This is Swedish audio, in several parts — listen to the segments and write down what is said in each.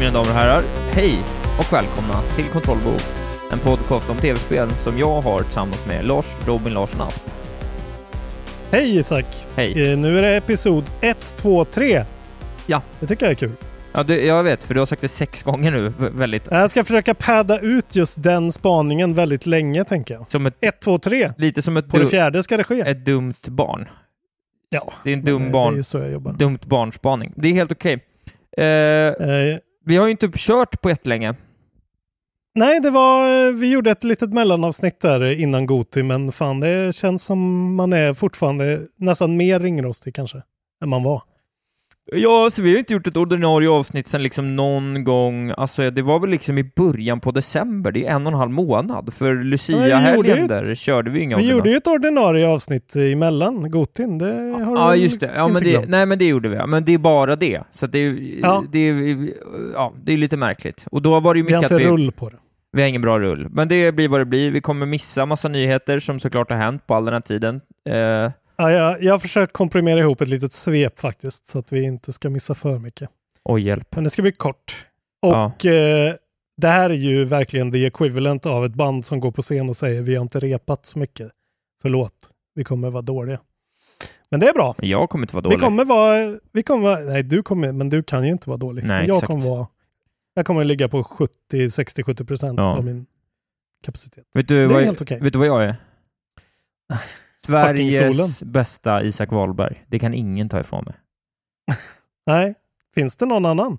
Mina damer och herrar, hej och välkomna till Kontrollbo, en podcast om tv-spel som jag har tillsammans med Lars Robin Larsson Asp. Hej Isak! Hej! Eh, nu är det episod 1, 2, 3. Ja. Det tycker jag är kul. Ja, du, jag vet, för du har sagt det sex gånger nu, v- väldigt... Jag ska försöka padda ut just den spaningen väldigt länge, tänker jag. Som ett, 1, 2, 3. lite som ett, På det du, fjärde ska det ske. ett dumt barn. Ja, Det är en dum eh, barn, Det är ju så jag jobbar. dumt barnspaning. Det är helt okej. Eh, Eh, vi har ju inte kört på jättelänge. nej, det var... Eh, vi gjorde ett litet mellanavsnitt där innan Goti, men fan, det känns som man är fortfarande nästan mer ringrostig kanske, än man var. Ja, så vi har inte gjort ett ordinarie avsnitt sedan liksom någon gång, alltså det var väl liksom i början på december, det är en och en halv månad, för Lucia-helgen där körde vi inga Vi ordinarie- gjorde ju ett ordinarie avsnitt emellan Gotin. Det har Ja, du just det. Ja, men det, nej, men det gjorde vi. Men det är bara det. Så det, är, Ja. det, ja, det är lite märkligt. Och då var det ju Vi har mycket inte vi, rull på det. vi har ingen bra rull. Men det blir vad det blir. Vi kommer missa massa nyheter som såklart har hänt på all den här tiden. Eh, Ja, jag, jag har försökt komprimera ihop ett litet svep faktiskt, så att vi inte ska missa för mycket. oj, hjälp. Men det ska bli kort. Ja. Och eh, det här är ju verkligen the equivalent av ett band som går på scen och säger vi har inte repat så mycket. Förlåt, vi kommer vara dåliga. Men det är bra. Jag kommer inte vara Vi dålig. kommer vara, vi kommer vara, nej du kommer, men du kan ju inte vara dålig. Nej, Men jag exakt. kommer vara, jag kommer ligga på 70, 60, 70 procent Ja. av min kapacitet. Vet du, Det är vad, helt okej. vet du vad jag är? Sveriges bästa Isak Wahlberg. Det kan ingen ta ifrån mig. Nej, finns det någon annan?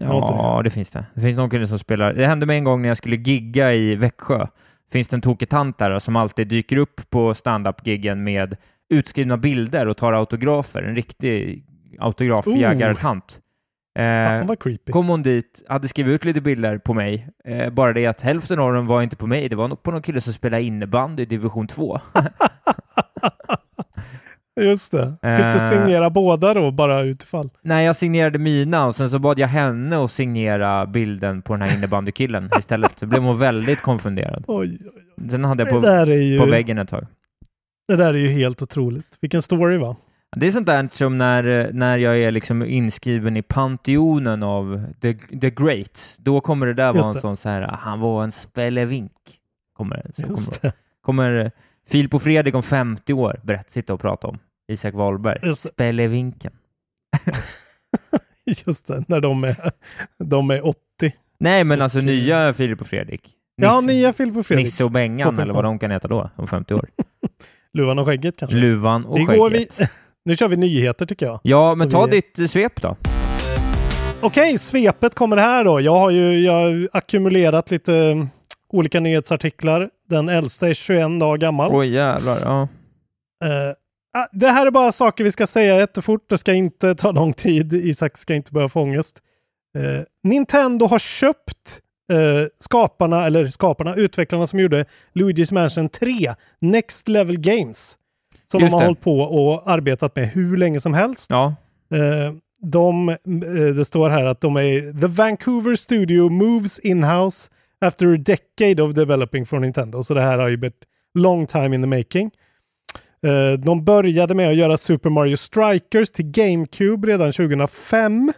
Ja, det finns det. Det finns någon kille som spelar. Det hände mig en gång när jag skulle gigga i Växjö. Finns det en tokig tant där som alltid dyker upp på stand-up-giggen med utskrivna bilder och tar autografer. En riktig autografjägartant. Eh, kom hon dit, hade skrivit ut lite bilder på mig. Eh, bara det att hälften av dem var inte på mig. Det var på någon kille som spelade innebandy i division 2. Just det. Fick du Eh. signera båda då, bara utifall? Nej, jag signerade mina och sen så bad jag henne att signera bilden på den här innebandykillen istället. Så blev hon väldigt konfunderad. Oj, Sen hade jag på, ju... på väggen ett tag. Det där är ju helt otroligt. Vilken story va? Det är sånt där som när, när jag är liksom inskriven i panteonen av the, the Greats. Då kommer det där Just vara en det. sån så här, han var en spelevink. Kommer, så kommer, det. kommer Filip och Fredrik om 50 år berätta, sitta och prata om. Isak Wahlberg. Spelevinken. Just det, när de är, de är 80. Nej, men alltså Och, eh, nya Filip och Fredrik. Ja, Nisse- nya Filip och Fredrik. Nisse och Bengan, 2.0. eller vad de kan heta då, om 50 år. Luvan och skägget kanske. Luvan och går skägget. vi... Nu kör vi nyheter tycker jag. Ja, men Så ta vi- ditt eh, svep då. Okej, svepet kommer här då. Jag har ju jag har ackumulerat lite mm, olika nyhetsartiklar. Den äldsta är 21 dagar gammal. Oj jävlar, ja. Ah, det här är bara saker vi ska säga jättefort. Det ska inte ta lång tid. Isak ska inte börja få ångest. Eh, Nintendo har köpt eh, skaparna, eller skaparna, utvecklarna som gjorde Luigi's Mansion 3, Next Level Games. Som Just de har det. hållit på och arbetat med hur länge som helst. Ja, Eh, de, eh, det står här att de är The Vancouver Studio moves in-house after a decade of developing for Nintendo. Så det här har ju varit- long time in the making. Eh, de började med att göra Super Mario Strikers till GameCube redan 2005.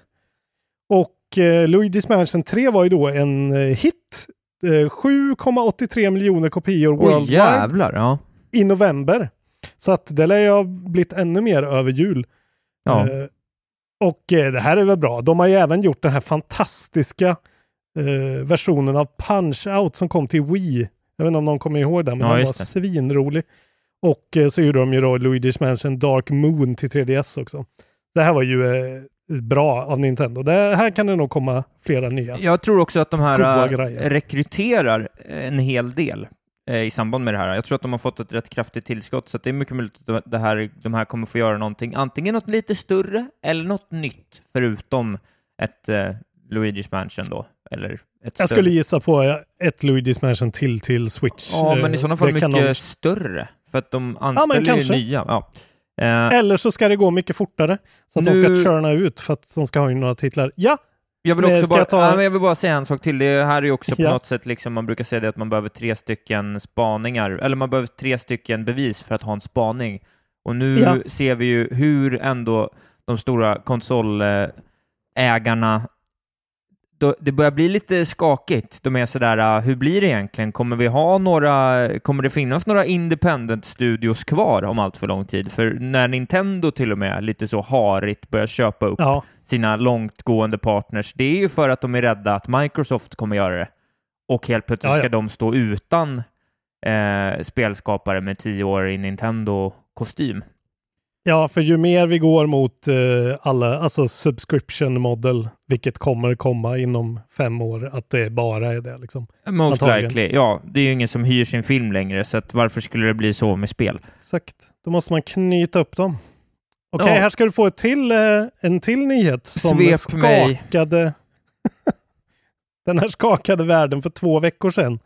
Och eh, Luigi's Mansion 3 var ju då en hit. Eh, 7,83 miljoner kopior Oj worldwide jävlar, ja. i november. Så att det lär ju ha blivit ännu mer över jul. Ja. Eh, och eh, det här är väl bra. De har ju även gjort den här fantastiska eh, versionen av Punch-Out som kom till Wii. Jag vet inte om någon kommer ihåg den, men Ja, den var det. svinrolig. Och eh, så gjorde de ju då Luigi's Mansion Dark Moon till 3DS också. Det här var ju eh, bra av Nintendo. Det här kan det nog komma flera nya. Jag tror också att de här grejer. rekryterar en hel del eh, i samband med det här. Jag tror att de har fått ett rätt kraftigt tillskott, så att det är mycket möjligt att det här, de här kommer få göra någonting, antingen något lite större eller något nytt, förutom ett eh, Luigi's Mansion då, eller ett Jag större. skulle gissa på eh, ett Luigi's Mansion till till Switch. Ja, men i Eh, sådana fall det mycket de- större, för att de anställer ju kanske. nya. Ja. Eh, Eller så ska det gå mycket fortare. Så att de Nu- ska churna ut för att de ska ha in några titlar. Ja, Jag vill, också bara, jag ta- ja, jag vill bara säga en sak till. Det här är ju också på Ja. något sätt, liksom, man brukar säga det att man behöver tre stycken spaningar, eller man behöver tre stycken bevis för att ha en spaning. Och nu Ja. ser vi ju hur ändå de stora konsolägarna då, det börjar bli lite skakigt. De är sådär, uh, hur blir det egentligen? Kommer vi ha några, kommer det finnas några independent studios kvar om allt för lång tid? För när Nintendo till och med lite så harigt börjar köpa upp ja, sina långtgående partners, det är ju för att de är rädda att Microsoft kommer göra det. Och helt plötsligt Ja, ja. ska de stå utan eh, spelskapare med tio år i Nintendo-kostym. Ja, för ju mer vi går mot eh, alla, alltså subscription model, vilket kommer komma inom fem år, att det bara är det liksom. Most likely. Ja, det är ju ingen som hyr sin film längre, så varför skulle det bli så med spel? Exakt. Då måste man knyta upp dem. Okej, Ja. här ska du få till, eh, en till nyhet som Svep skakade Den här skakade världen för två veckor sedan.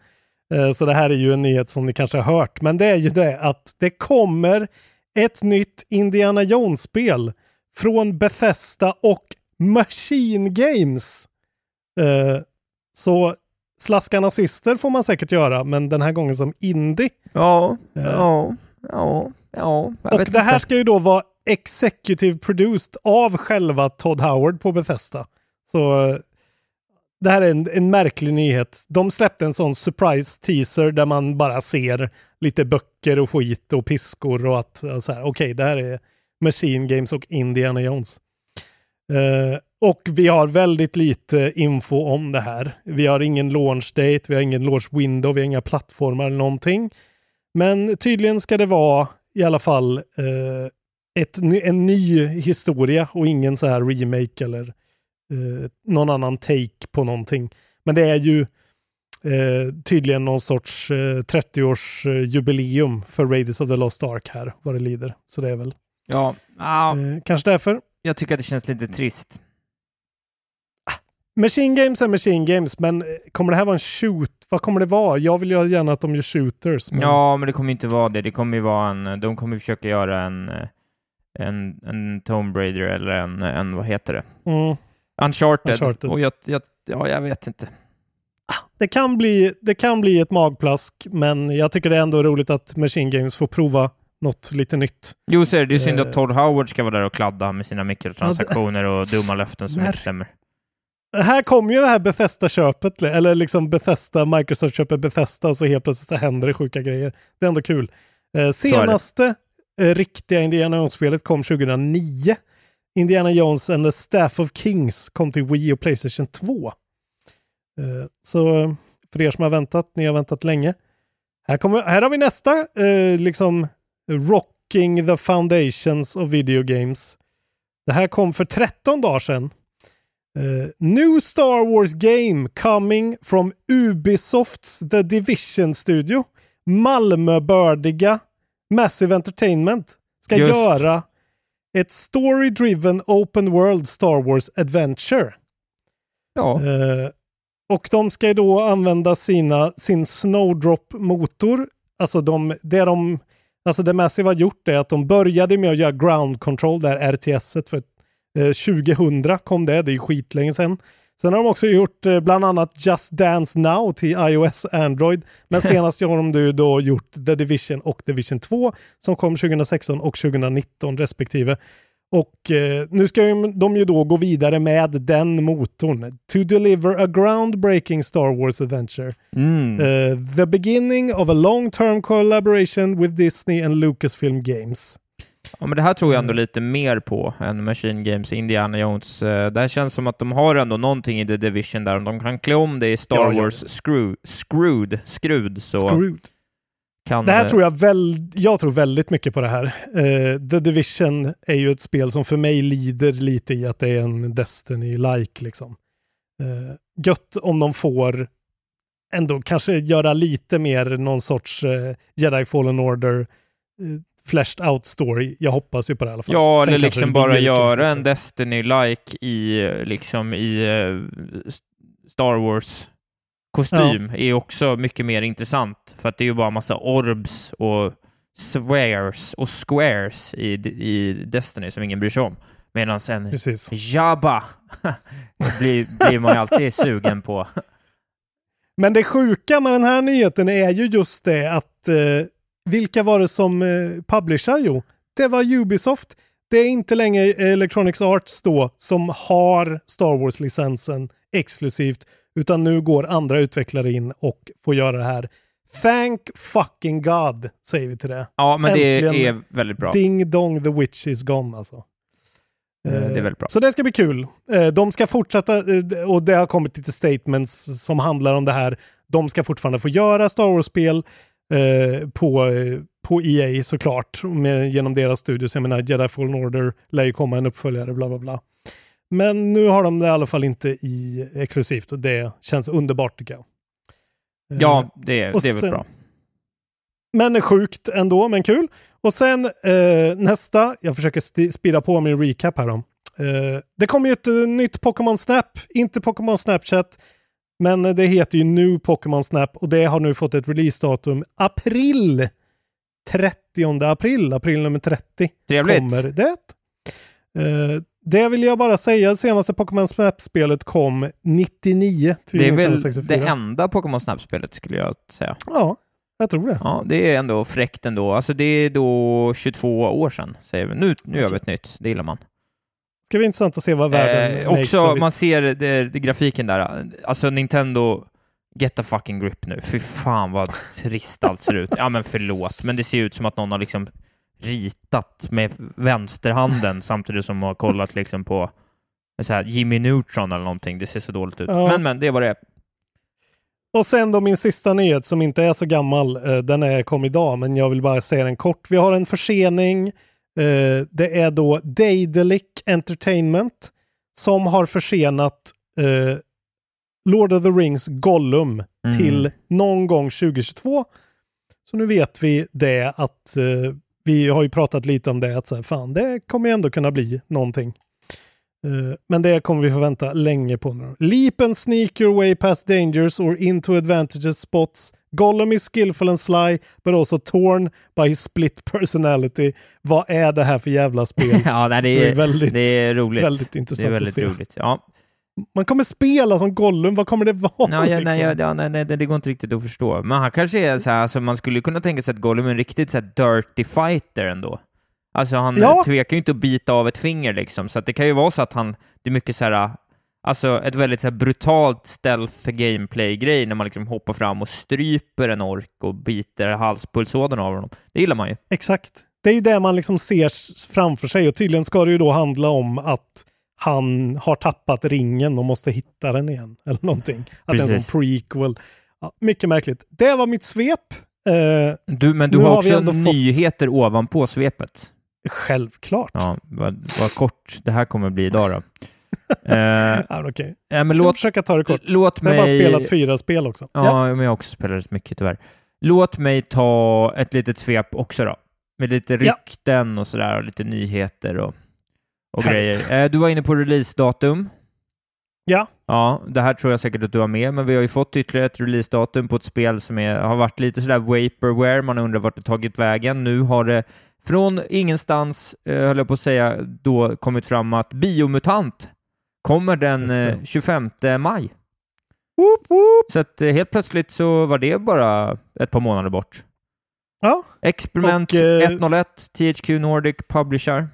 Eh, Så det här är ju en nyhet som ni kanske har hört. Men det är ju det att det kommer ett nytt Indiana Jones-spel från Bethesda och Machine Games. Eh, Så slaska nazister får man säkert göra, men den här gången som indie. Ja, Eh. ja, ja, ja. Jag Och det här inte. ska ju då vara executive produced av själva Todd Howard på Bethesda. Så eh, det här är en, en märklig nyhet. De släppte en sån surprise teaser där man bara ser lite böcker och skit och piskor och att och så här, okej, det här är Machine Games och Indiana Jones. Uh, och vi har väldigt lite info om det här. Vi har ingen launch date, vi har ingen launch window, vi har inga plattformar eller någonting. Men tydligen ska det vara i alla fall eh, ett, en ny historia och ingen så här remake eller eh, någon annan take på någonting. Men det är ju eh, tydligen någon sorts eh, 30-års eh, för Raiders of the Lost Ark här, vad det lider. Så det är väl Ja, eh, kanske därför. jag tycker att det känns lite trist. Machine Games är Machine Games, men eh, kommer det här vara en shoot? Vad kommer det vara? Jag vill ju gärna att de gör shooters. Men... Ja, men det kommer inte vara det. Det kommer ju vara en, de kommer försöka göra en, en, en Tomb Raider eller en, en, vad heter det? Mm. Uncharted. Uncharted. Och jag, jag, ja, jag vet inte. Det kan, bli, det kan bli ett magplask, men jag tycker det är ändå roligt att Machine Games får prova något lite nytt. Jo, så är det, det är synd Eh. att Todd Howard ska vara där och kladda med sina mikrotransaktioner och dumma löften som När- inte stämmer. Här kommer ju det här Bethesda-köpet, eller liksom Bethesda, Microsoft köper Bethesda och så helt plötsligt så händer det sjuka grejer. Det är ändå kul. Eh, senaste eh, riktiga Indiana Jones-spelet kom 2009. Indiana Jones and the Staff of Kings kom till Wii och Playstation 2. Eh, så för er som har väntat, ni har väntat länge. Här, kommer, här har vi nästa, eh, liksom Rocking the Foundations of Video Games. Det här kom för 13 dagar sedan. Eh, new Star Wars game coming from Ubisofts The Division Studio. Malmöbördiga Massive Entertainment ska Just. göra ett story-driven open world Star Wars adventure. Ja, Eh, och de ska ju då använda sina, sin Snowdrop-motor. Alltså de, det de, alltså det Massive har gjort är att de började med att göra ground control, där RTS-et för eh, 2000 kom det, det är ju skitlänge sedan. Sen har de också gjort eh, bland annat Just Dance Now till iOS och Android. Men senast har de då gjort The Division och Division 2 som kom 2016 och 2019 respektive. Och eh, nu ska de ju då gå vidare med den motorn. To deliver a groundbreaking Star Wars adventure. Mm. Eh, the beginning of a long term collaboration with Disney and Lucasfilm Games. Ja, men det här tror jag Mm. ändå lite mer på än Machine Games, Indiana Jones. Eh, Där känns som att de har ändå någonting i The Division där. Om de kan klä om det i Star Ja, Wars Screw, Screwed, Skrud, så Screwed. kan... Det här tror jag väl, jag tror väldigt mycket på det här. Eh, The Division är ju ett spel som för mig lider lite i att det är en Destiny-like liksom. Uh, gött om de får ändå kanske göra lite mer någon sorts eh, Jedi Fallen Order uh, fleshed out story. Jag hoppas ju på det i alla fall. Ja, Sen eller liksom bara göra en Destiny-like i, liksom i eh, Star Wars-kostym är också mycket mer intressant. För att det är ju bara massa orbs och swears och squares i, i Destiny som ingen bryr sig om. Medan en Precis. Jabba blir, blir man ju alltid sugen på. Men det sjuka med den här nyheten är ju just det att eh, vilka var det som eh, publicerar? Jo, det var Ubisoft. Det är inte längre Electronics Arts då som har Star Wars-licensen exklusivt, utan nu går andra utvecklare in och får göra det här. Thank fucking God, säger vi till det. Ja, men det Äntligen. är väldigt bra. Ding dong, the witch is gone alltså. Eh, det är väldigt bra. Så det ska bli kul. Eh, De ska fortsätta, eh, och det har kommit lite statements som handlar om det här. De ska fortfarande få göra Star Wars-spel eh, på, eh, på EA såklart, med, genom deras studios. Jag menar, Jedi Fallen Order lär ju komma en uppföljare, bla bla bla. Men nu har de det i alla fall inte i exklusivt och det känns underbart tycker jag. Eh, Ja, det, är- och det är väl sen- bra. men sjukt ändå, men kul. Och sen eh, nästa, jag försöker spida på min recap här då. Eh, det kommer ju ett eh, nytt Pokémon Snap, inte Pokémon Snapchat, men det heter ju nu Pokémon Snap och det har nu fått ett releasedatum april. 30 april, april nummer 30 Trevligt. kommer det. Eh, det vill jag bara säga, senaste Pokémon Snap-spelet kom 99 till Det är väl 1964. det enda Pokémon Snap-spelet skulle jag säga. Ja, jag tror det. Ja, det är ändå fräckt ändå. Alltså det är då 22 år sedan, säger vi. Nu, nu gör vi ett nytt, det gillar man. Ska bli intressant att se vad världen Eh, också, man ser det, det, grafiken där. Alltså Nintendo, get a fucking grip nu. Fy fan vad trist allt ser ut. Ja men förlåt, men det ser ut som att någon har liksom ritat med vänsterhanden samtidigt som man har kollat liksom på så här Jimmy Neutron eller någonting. Det ser så dåligt ut. Ja. Men men, det var det. Och sen då min sista nyhet som inte är så gammal. Eh, den är, kom idag, men jag vill bara säga den kort. Vi har en försening. Eh, det är då Daedalic Entertainment som har försenat eh, Lord of the Rings Gollum Mm. till någon gång 2022. Så nu vet vi det att eh, vi har ju pratat lite om det att så här, fan, det kommer ju ändå kunna bli någonting. Eh, men det kommer vi få vänta länge på nu. Leap and sneak your way past dangers or into advantages spots. Gollum is skillful and sly, but also torn by his split personality. Vad är det här för jävla spel? Ja, nej, Det det, är är, väldigt- det är roligt. väldigt det intressant är att väldigt se. roligt. Ja. Man kommer spela som Gollum, vad kommer det vara? Ja, ja, liksom? nej, ja, ja, nej, nej, det det går inte riktigt att förstå. Men han kanske är så här, alltså man skulle kunna tänka sig att Gollum är en riktigt så här dirty fighter ändå. Alltså han Ja. tvekar ju inte att bita av ett finger liksom, så att det kan ju vara så att han, det är mycket så här, alltså ett väldigt så här brutalt stealth gameplay-grej när man liksom hoppar fram och stryper en ork och biter halspulsådern av honom. Det gillar man ju. Exakt. Det är ju det man liksom ser framför sig och tydligen ska det ju då handla om att han har tappat ringen och måste hitta den igen. Eller någonting. Att det är en Precis. prequel. Ja, mycket märkligt. Det var mitt svep. Eh, Du, men du har har också fått- nyheter ovanpå svepet. självklart. Ja, vad, vad kort det här kommer bli idag då. Eh, Ja, okej. ja, men Jag låt, försöka ta det kort. låt Jag har bara mig... spelat fyra spel också. Ja, men jag har också spelat mycket tyvärr. Låt mig ta ett litet svep också då. Med lite Ja. rykten och sådär och lite nyheter och, och Härligt. grejer. Eh, Du var inne på releasedatum. Ja. Ja, det här tror jag säkert att du har med, men vi har ju fått ytterligare ett releasedatum på ett spel som är, har varit lite sådär vaporware, man undrar vart det tagit vägen. Nu har det från ingenstans, eh, höll jag på att säga, då kommit fram att Biomutant Kommer den Just det. eh, 25 maj. Woop, woop. Så att eh, helt plötsligt så var det bara ett par månader bort. Ja, Experiment Och, eh, 101, THQ Nordic Publisher.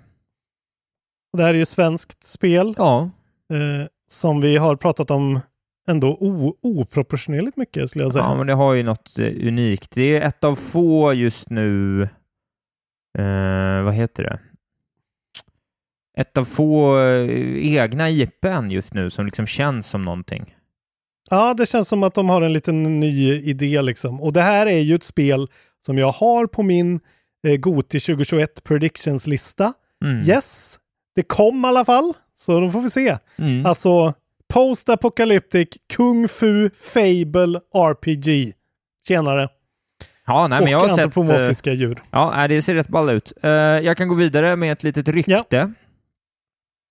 det här är ju svenskt spel Ja, eh, som vi har pratat om ändå oproportionerligt mycket skulle jag säga. ja, men det har ju något eh, unikt. Det är ett av få just nu, eh, vad heter det? Ett av få eh, egna IPn just nu som liksom känns som någonting. Ja, det känns som att de har en liten ny idé liksom. Och det här är ju ett spel som jag har på min eh, Goti 2021 Predictions-lista. Mm. Yes, det kom i alla fall, så då får vi se. Mm. Alltså, Post-Apocalyptic Kung Fu Fable RPG. Tjenare. Ja, nej, men jag har sett... eh, antropomorfiska djur. Ja, det ser rätt ball ut. Eh, jag kan gå vidare med ett litet rykte.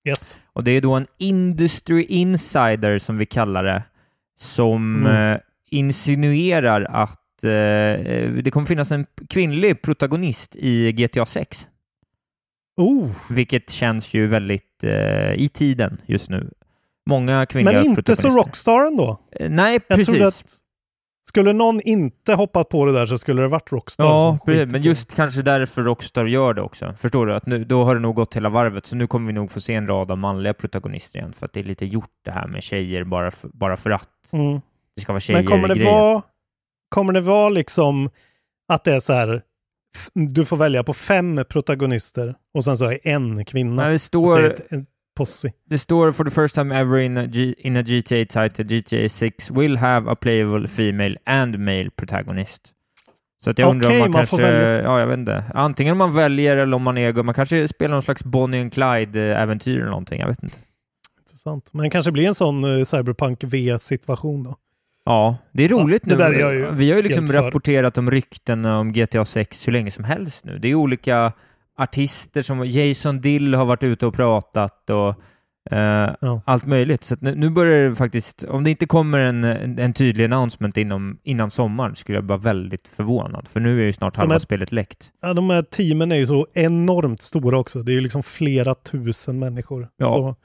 Yes. Och det är då en Industry Insider som vi kallar det, som Mm. eh, insinuerar att eh, det kommer finnas en kvinnlig protagonist i GTA 6, Oh, vilket känns ju väldigt eh, i tiden just nu. Många kvinnliga men inte så protagonister. Rockstar ändå. Eh, Nej, Jag precis. att skulle någon inte hoppat på det där så skulle det varit Rockstar. Ja, precis. men just kanske därför Rockstar gör det också. Förstår du? Att nu, då har det nog gått hela varvet, så nu kommer vi nog få se en rad av manliga protagonister igen, för att det är lite gjort det här med tjejer bara för, bara för att Mm. det ska vara tjejer Men kommer det, vara, kommer det vara liksom att det är så här, du får välja på fem protagonister och sen så är en kvinna. Nej, det står, det posse. det står for the first time ever in a, G, in a GTA title, GTA 6 will have a playable female and male protagonist. Så att jag undrar om man, man kanske, ja jag vet inte, antingen om man väljer eller om man är, man kanske spelar någon slags Bonnie and Clyde-äventyr eller någonting, jag vet inte. Intressant. Men det kanske blir en sån uh, Cyberpunk V-situation då. Ja, det är roligt det nu. är Vi har ju liksom rapporterat om rykten om GTA 6 hur länge som helst nu. Det är olika artister som Jason Dill har varit ute och pratat och eh, Ja. allt möjligt. Så nu, nu börjar det faktiskt, om det inte kommer en, en, en tydlig announcement inom, innan sommaren skulle jag vara väldigt förvånad, för nu är ju snart halva är- spelet läckt. Ja, de här teamen är ju så enormt stora också. Det är ju liksom flera tusen människor. Ja. Så.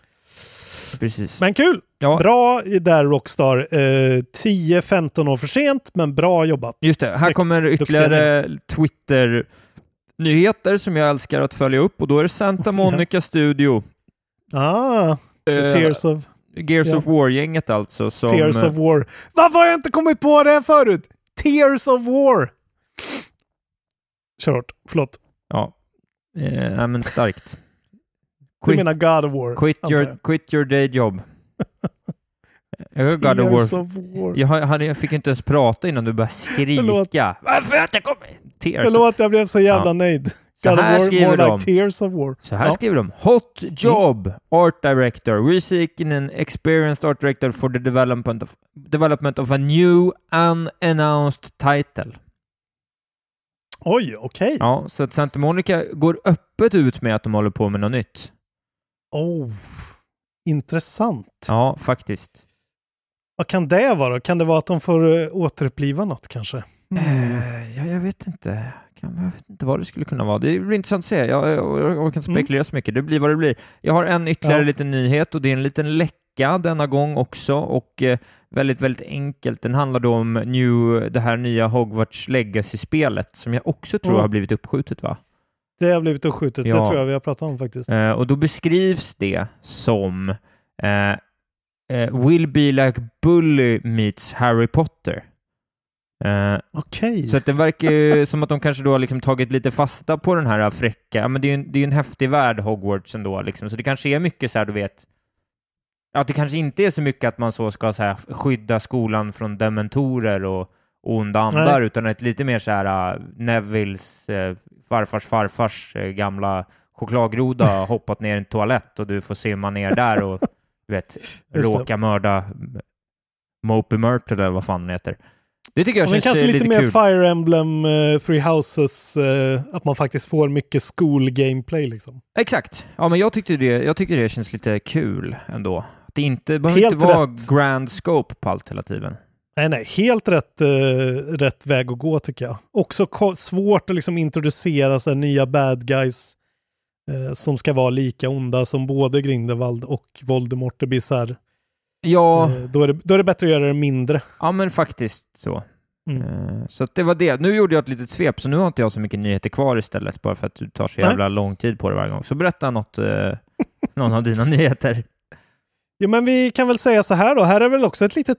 Precis. Men kul! ja, Bra där Rockstar. Eh, 10-15 år för sent, men bra jobbat. just det. Här Snyggt. kommer ytterligare Twitter-nyheter som jag älskar att följa upp och då är det Santa Monica Studio. Ah, Eh, Tears of Gears Ja. of War-gänget alltså. Som, Tears of War. Varför har jag inte kommit på det här förut? Tears of War! Kört, förlåt. Ja, eh, nej, men starkt. Du Quit, menar God of War. quit, your, quit your day job. jag. God of War. of War. Jag, jag fick inte ens prata innan du började skrika. Varför har jag inte kommit? Tears. Förlåt, jag blev så jävla Ja. nöjd. Så God här War, skriver de. like Tears of War. Så här Ja. skriver de. Hot job, art director. We're seeking an experienced art director for the development of, development of a new unannounced title. Oj, okej. Ja, så att Santa Monica går öppet ut med att de håller på med något nytt. Oh, intressant. Ja, faktiskt. Vad kan det vara? Kan det vara att de får uh, återuppliva något kanske? Eh, ja, jag vet inte. Kan, jag vet inte vad det skulle kunna vara. Det blir intressant att se. Jag, jag, jag orkar inte spekulera så mycket. Det blir vad det blir. Jag har en ytterligare Ja. liten nyhet och det är en liten läcka denna gång också och eh, väldigt, väldigt enkelt. Den handlar då om new, det här nya Hogwarts Legacy-spelet som jag också tror Mm. har blivit uppskjutet, va? Det har blivit uppskjutet. Ja. Det tror jag vi har pratat om faktiskt. Eh, och då beskrivs det som eh, eh, Will be like Bully meets Harry Potter. Eh, Okej. Så det verkar ju som att de kanske då har liksom tagit lite fasta på den här fräcka, ja, men det är ju en, det är en häftig värld Hogwarts ändå, liksom. så det kanske är mycket så här, du vet, att det kanske inte är så mycket att man så ska så här, skydda skolan från dementorer och, onda andar, Nej. utan ett lite mer så här uh, Nevilles uh, farfars farfars uh, gamla chokladgroda har hoppat ner i en toalett och du får simma ner där och du vet, råka mörda Mopey Myrtle eller vad fan den heter. Det tycker jag Ja, men känns kanske eh, lite, lite mer kul. Fire Emblem, eh, Three Houses, eh, att man faktiskt får mycket school-gameplay liksom. Exakt. Ja, men jag tyckte det, jag tyckte det känns lite kul ändå. Att det inte behöver Helt inte vara rätt. grand scope på allt hela tiden. Nej, nej, helt rätt, eh, rätt väg att gå tycker jag. Också svårt att liksom introducera så här, nya bad guys som ska vara lika onda som både Grindelwald och Voldemort de Bizarre. Ja, Eh, då, är det, då är det bättre att göra det mindre. ja men faktiskt så. Mm. Eh, Så det var det. Nu gjorde jag ett litet svep, så nu har inte jag så mycket nyheter kvar istället, bara för att du tar så Nej. jävla lång tid på det varje gång. Så berätta något, eh, någon av dina nyheter. Jo, men vi kan väl säga så här då. Här är väl också ett litet,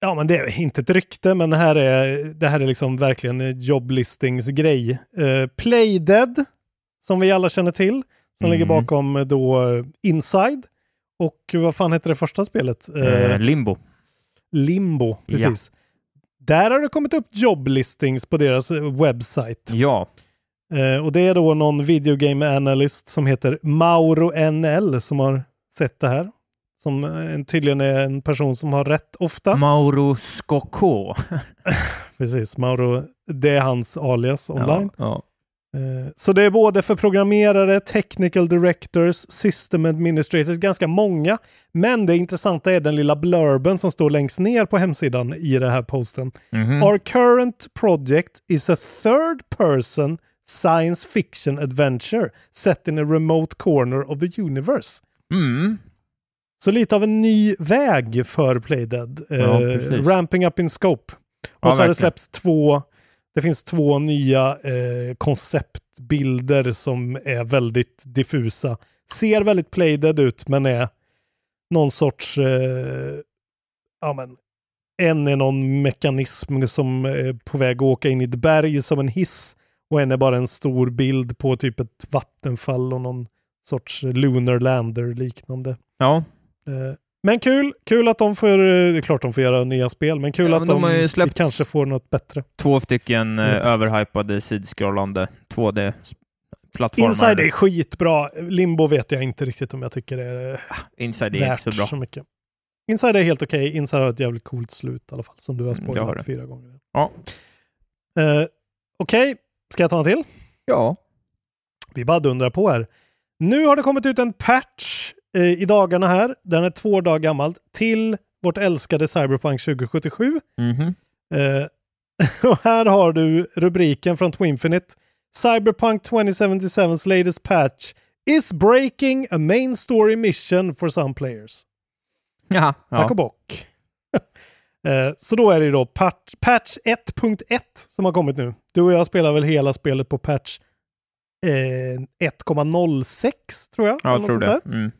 ja men det är inte ett rykte, men det här är, det här är liksom verkligen en joblistingsgrej. Uh, Playdead, som vi alla känner till, som Mm. ligger bakom då Inside. Och vad fan heter det första spelet? Eh, Eh, Limbo. Limbo, precis. Där har det kommit upp joblistings på deras eh, webbsite. Ja, Eh, och det är då någon videogame analyst som heter Mauro NL som har sett det här. Som eh, tydligen är en person som har rätt ofta. Mauro Scocco. Precis, Mauro. Det är hans alias online. Ja, Eh, så det är både för programmerare, technical directors, system administrators, ganska många. Men det intressanta är den lilla blurben som står längst ner på hemsidan i den här posten. ja. Mhm. Our current project is a third person science fiction adventure set in a remote corner of the universe. Mm. Så lite av en ny väg för Playdead. Ja, Eh, ramping up in scope. Och Ja, så har det släppts två, det finns två nya eh, konceptbilder som är väldigt diffusa. Ser väldigt Playdead ut men är någon sorts, eh, ja men, en är någon mekanism som är på väg att åka in i ett berg som en hiss och en är bara en stor bild på typ ett vattenfall och någon sorts lunar lander liknande. ja. Eh, Men kul, kul att de får, eh, det är klart de får göra nya spel, men kul Ja, att men de, de släppt- kanske får något bättre. Två stycken eh, Mm. överhypade sidskrollande 2D-plattformar. Inside är skitbra, Limbo vet jag inte riktigt om jag tycker det är Inside är inte värt så bra. så mycket. Inside är helt okej, Inside har ett jävligt coolt slut i alla fall, som du har Mm, spoilat det. fyra gånger. Ja. Eh, okej, ska jag ta en till? Ja. Vi bara dundrar på här. Nu har det kommit ut en patch eh, i dagarna här, den är två dagar gammal, till vårt älskade Cyberpunk 2077. Mhm. Eh, och här har du rubriken från Twinfinite. Cyberpunk 2077's latest patch is breaking a main story mission for some players. Jaha. Tack och Ja. bock. Eh, Så då är det då patch, patch 1.1 som har kommit nu. Du och jag spelar väl hela spelet på patch eh, 1.06 tror jag. Ja, jag tror det. Mm.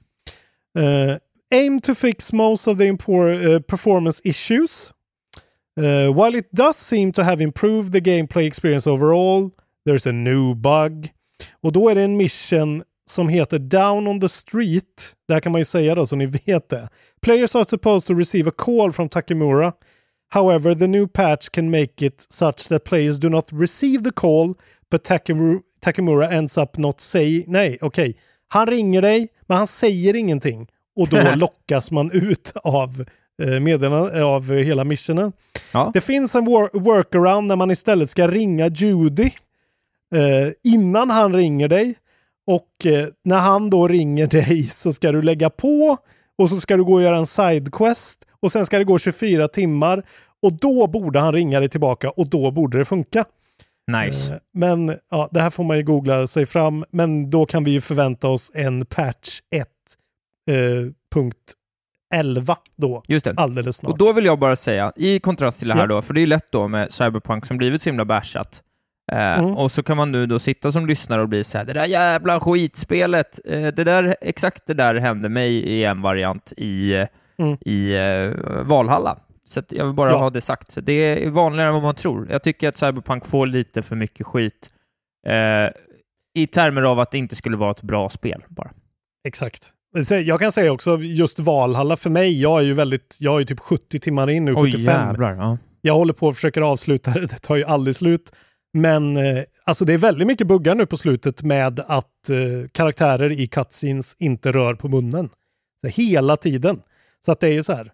Uh, aim to fix most of the impor- uh, performance issues. Uh, while it does seem to have improved the gameplay experience overall, there's a new bug. Och då är det en mission som heter Down on the Street. Det här kan man ju säga då så ni vet det. Players are supposed to receive a call from Takemura. However, the new patch can make it such that players do not receive the call, but Takemura, Takemura ends up not saying... Nej, okej. Han ringer dig, men han säger ingenting. Och då lockas man ut av eh, meddelandet, av hela missionen. Ja. Det finns en wor- workaround när man istället ska ringa Judy eh, innan han ringer dig. Och eh, när han då ringer dig så ska du lägga på och så ska du gå och göra en sidequest och sen ska det gå 24 timmar och då borde han ringa dig tillbaka och då borde det funka. Nice. Eh, Men ja, det här får man ju googla sig fram. Men då kan vi ju förvänta oss en patch 1. Eh, punkt 11 då. Just det. Alldeles snart. Och då vill jag bara säga, i kontrast till det här Ja. då, för det är lätt då med Cyberpunk som blivit så himla bashat. Eh, Mm. Och så kan man nu då sitta som lyssnare och bli så här, det där jävla skitspelet, eh, det där, exakt det där hände mig i en variant i, Mm. i eh, Valhalla. Så jag vill bara Ja. ha det sagt. Så det är vanligare än vad man tror. Jag tycker att Cyberpunk får lite för mycket skit eh, i termer av att det inte skulle vara ett bra spel bara. Exakt. Jag kan säga också just Valhalla för mig, jag är ju väldigt, jag är typ 70 timmar in nu, Oj 75. jävlar. Ja. Jag håller på och försöker avsluta det, det tar ju aldrig slut. Men eh, alltså det är väldigt mycket buggar nu på slutet med att eh, karaktärer i cutscenes inte rör på munnen. Så hela tiden. Så att det är ju så här.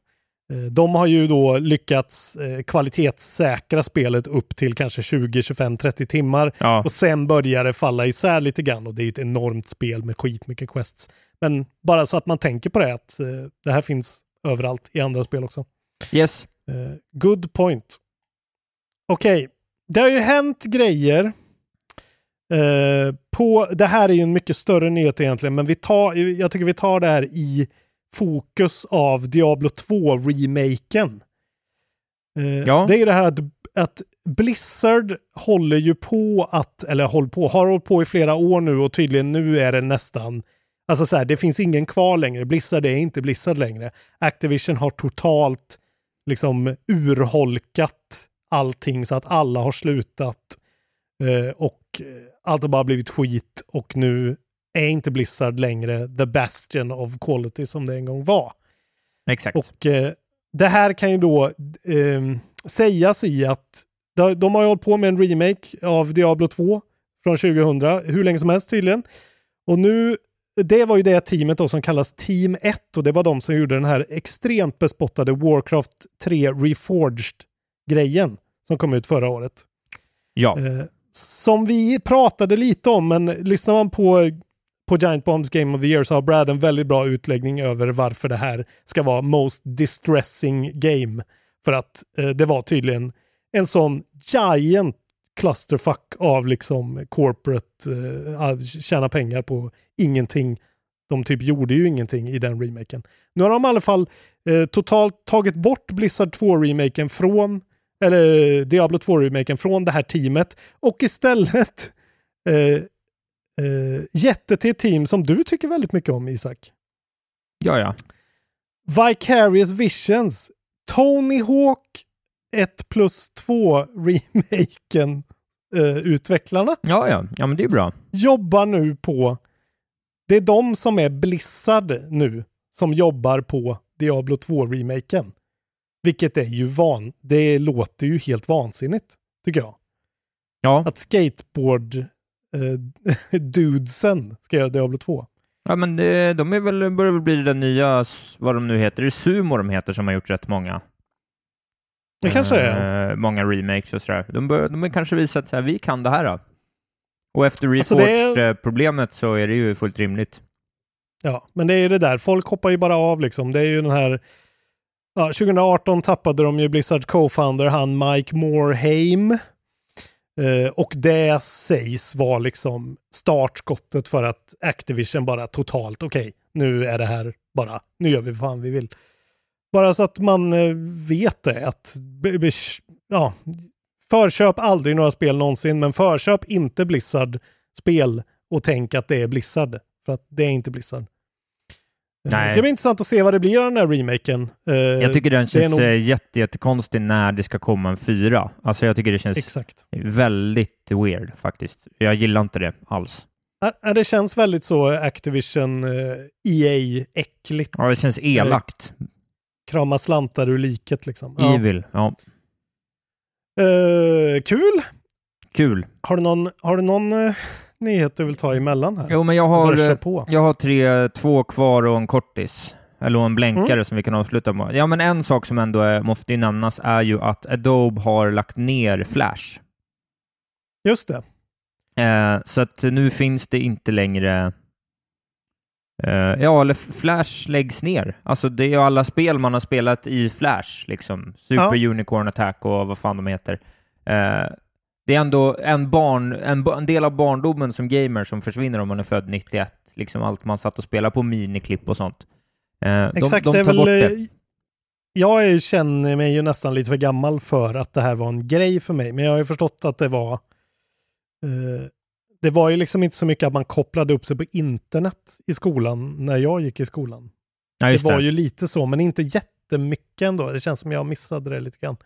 Eh, de har ju då lyckats eh, kvalitetssäkra spelet upp till kanske 20, 25, 30 timmar. Ja. Och sen börjar det falla isär lite grann och det är ett enormt spel med skitmycket quests. Men bara så att man tänker på det att eh, det här finns överallt i andra spel också. Yes. Good point. Okej, det har ju hänt grejer på, det här är ju en mycket större nyhet egentligen, men vi tar, jag tycker vi tar det här i fokus av Diablo 2-remaken. Eh, Ja. Det är det här att, att Blizzard håller ju på att, eller håller på, har hållit på i flera år nu och tydligen nu är det nästan, alltså så här, det finns ingen kvar längre. Blizzard är inte Blizzard längre. Activision har totalt liksom urholkat allting så att alla har slutat eh, och allt har bara blivit skit och nu är inte Blizzard längre the bastion of quality som det en gång var. Exakt. Och eh, det här kan ju då eh, sägas i att de, har ju hållit på med en remake av Diablo 2 från 2000, hur länge som helst tydligen. Och nu, det var ju det teamet då som kallas Team 1 och det var de som gjorde den här extremt bespottade Warcraft 3 Reforged-grejen som kom ut förra året. ja. Eh, som vi pratade lite om, men lyssnar man på, på Giant Bombs Game of the Year så har Brad en väldigt bra utläggning över varför det här ska vara most distressing game. För att eh, det var tydligen en sån giant clusterfuck av liksom corporate, eh, tjäna pengar på ingenting. De typ gjorde ju ingenting i den remaken. Nu har de i alla fall eh, totalt tagit bort Blizzard 2-remaken från eller eh, Diablo 2-remaken från det här teamet och istället eh, gett det till ett team som du tycker väldigt mycket om, Isak. ja, ja. Vicarious Visions. Tony Hawk 1 plus 2 remaken eh, utvecklarna Ja, ja. Ja, men det är bra. jobbar nu på det är de som är Blizzard nu som jobbar på Diablo 2-remaken. Vilket är ju van... Det låter ju helt vansinnigt, tycker jag. Ja. Att skateboard eh, dudesen ska göra Diablo 2. Ja, men det, de är väl, börjar väl bli den nya, vad de nu heter, det är Sumo de heter som har gjort rätt många. Det kanske det är. Eh, många remakes och sådär. De, bör, de har kanske visat att vi kan det här då. Och efter Alltså, Reforged-problemet så är det ju fullt rimligt. Ja, men det är det där. Folk hoppar ju bara av liksom. Det är ju den här... Ja, 2018 tappade de ju Blizzards co-founder, han Mike Morhaime. Eh, och det sägs vara liksom startskottet för att Activision bara totalt, okej, nu är det här bara, nu gör vi vad fan vi vill. Bara så att man eh, vet det, att ja, förköp aldrig några spel någonsin, men förköp inte Blizzard-spel och tänk att det är Blizzard, för att det är inte Blizzard. Eh, Nej. Det ska bli intressant att se vad det blir av den här remaken. Eh, Jag tycker den känns nog- nog... jätte, jättekonstig när det ska komma en fyra. Alltså jag tycker det känns Exakt. väldigt weird faktiskt. Jag gillar inte det alls. Ja, Det känns väldigt så Activision eh, EA-äckligt. Ja, det känns elakt. Krama slantar ur liket liksom. Ja. Evil. Ja, Eh, kul! kul. Har du någon, har du någon eh, nyhet du vill ta emellan här? Jo, men jag har, eh, jag har tre, två kvar och en kortis. Eller en blänkare Mm. som vi kan avsluta med. Ja, men en sak som ändå är, måste nämnas är ju att Adobe har lagt ner Flash. Just det. Eh, så att nu finns det inte längre eh, ja, eller Flash läggs ner. Alltså det är ju alla spel man har spelat i Flash, liksom. Super Unicorn Attack och vad fan de heter. Eh, det är ändå en, barn, en, en del av barndomen som gamer som försvinner om man är född 91. Liksom allt man satt och spelade på miniklipp och sånt. Eh, Exakt, de, de tar väl... bort eh, det. Jag är, känner mig ju nästan lite för gammal för att det här var en grej för mig, men jag har ju förstått att det var... Eh, det var ju liksom inte så mycket att man kopplade upp sig på internet i skolan när jag gick i skolan. Ja, det var det. ju lite så, men inte jättemycket ändå. Det känns som jag missade det lite grann.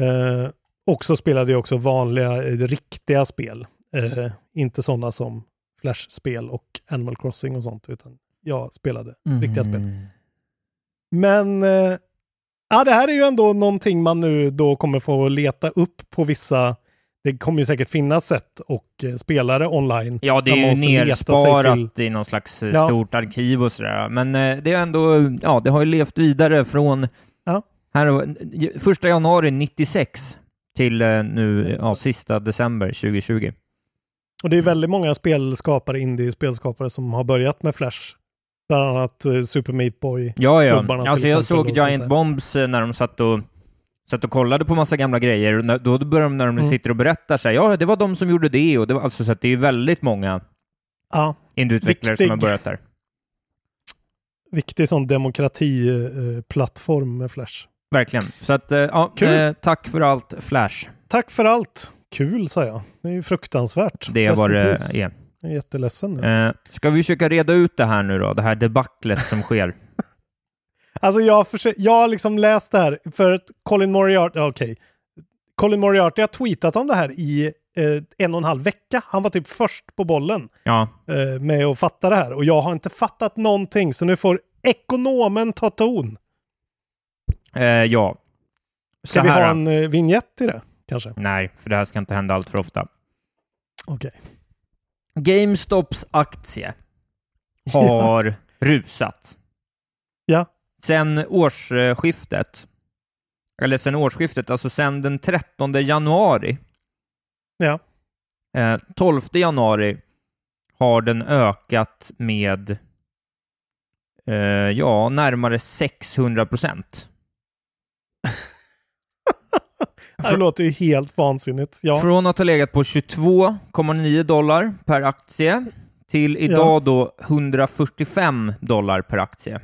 Eh, och så spelade jag också vanliga, eh, riktiga spel. Eh, inte sådana som Flash-spel och Animal Crossing och sånt, utan jag spelade riktiga spel. Mm. Men eh, ja, det här är ju ändå någonting man nu då kommer få leta upp på vissa det kommer ju säkert finnas sätt och eh, spela det online. Ja, det är ju nersparat till- i någon slags eh, Ja. stort arkiv och sådär. Men det är ändå, ja, det har ju levt vidare från Ja. här, första januari 96 till eh, nu, ja, sista december 2020. Och det är väldigt många spelskapare, indie-spelskapare som har börjat med Flash. Bland annat eh, Super Meat Boy. Ja, ja. Alltså jag såg Giant. Bombs eh, när de satt och Satt och kollade på massa gamla grejer och då börjar de, när de Mm. sitter och berättar sig, ja, det var de som gjorde det och det var alltså så att det är väldigt många Ja, indieutvecklare som har börjat där. viktig sån demokratiplattform med Flash. Verkligen. Så att, eh, ja, eh, tack för allt, Flash. Tack för allt. Kul, sa jag. Det är ju fruktansvärt. Det in det är. Jag är jätteledsen nu. Eh, ska vi försöka reda ut det här nu då, det här debaclet som sker? Alltså jag, har försökt, jag har liksom läst det här för att Colin Moriarty, okej. Colin Moriarty har tweetat om det här i eh, en och en halv vecka. Han var typ först på bollen Ja, eh, med att fatta det här och jag har inte fattat någonting så nu får ekonomen ta ton. Eh, ja. Ska vi ha en eh, vignett i det kanske? Nej, för det här ska inte hända allt för ofta. Okej. GameStops aktie har rusat. Ja. Sen årsskiftet, eller sen årsskiftet, alltså sen den 13 januari, Ja. eh, 12 januari har den ökat med eh, ja, närmare 600 procent. Det låter ju helt vansinnigt. Ja. Från att ha legat på 22,9 dollar per aktie till idag då 145 dollar per aktie.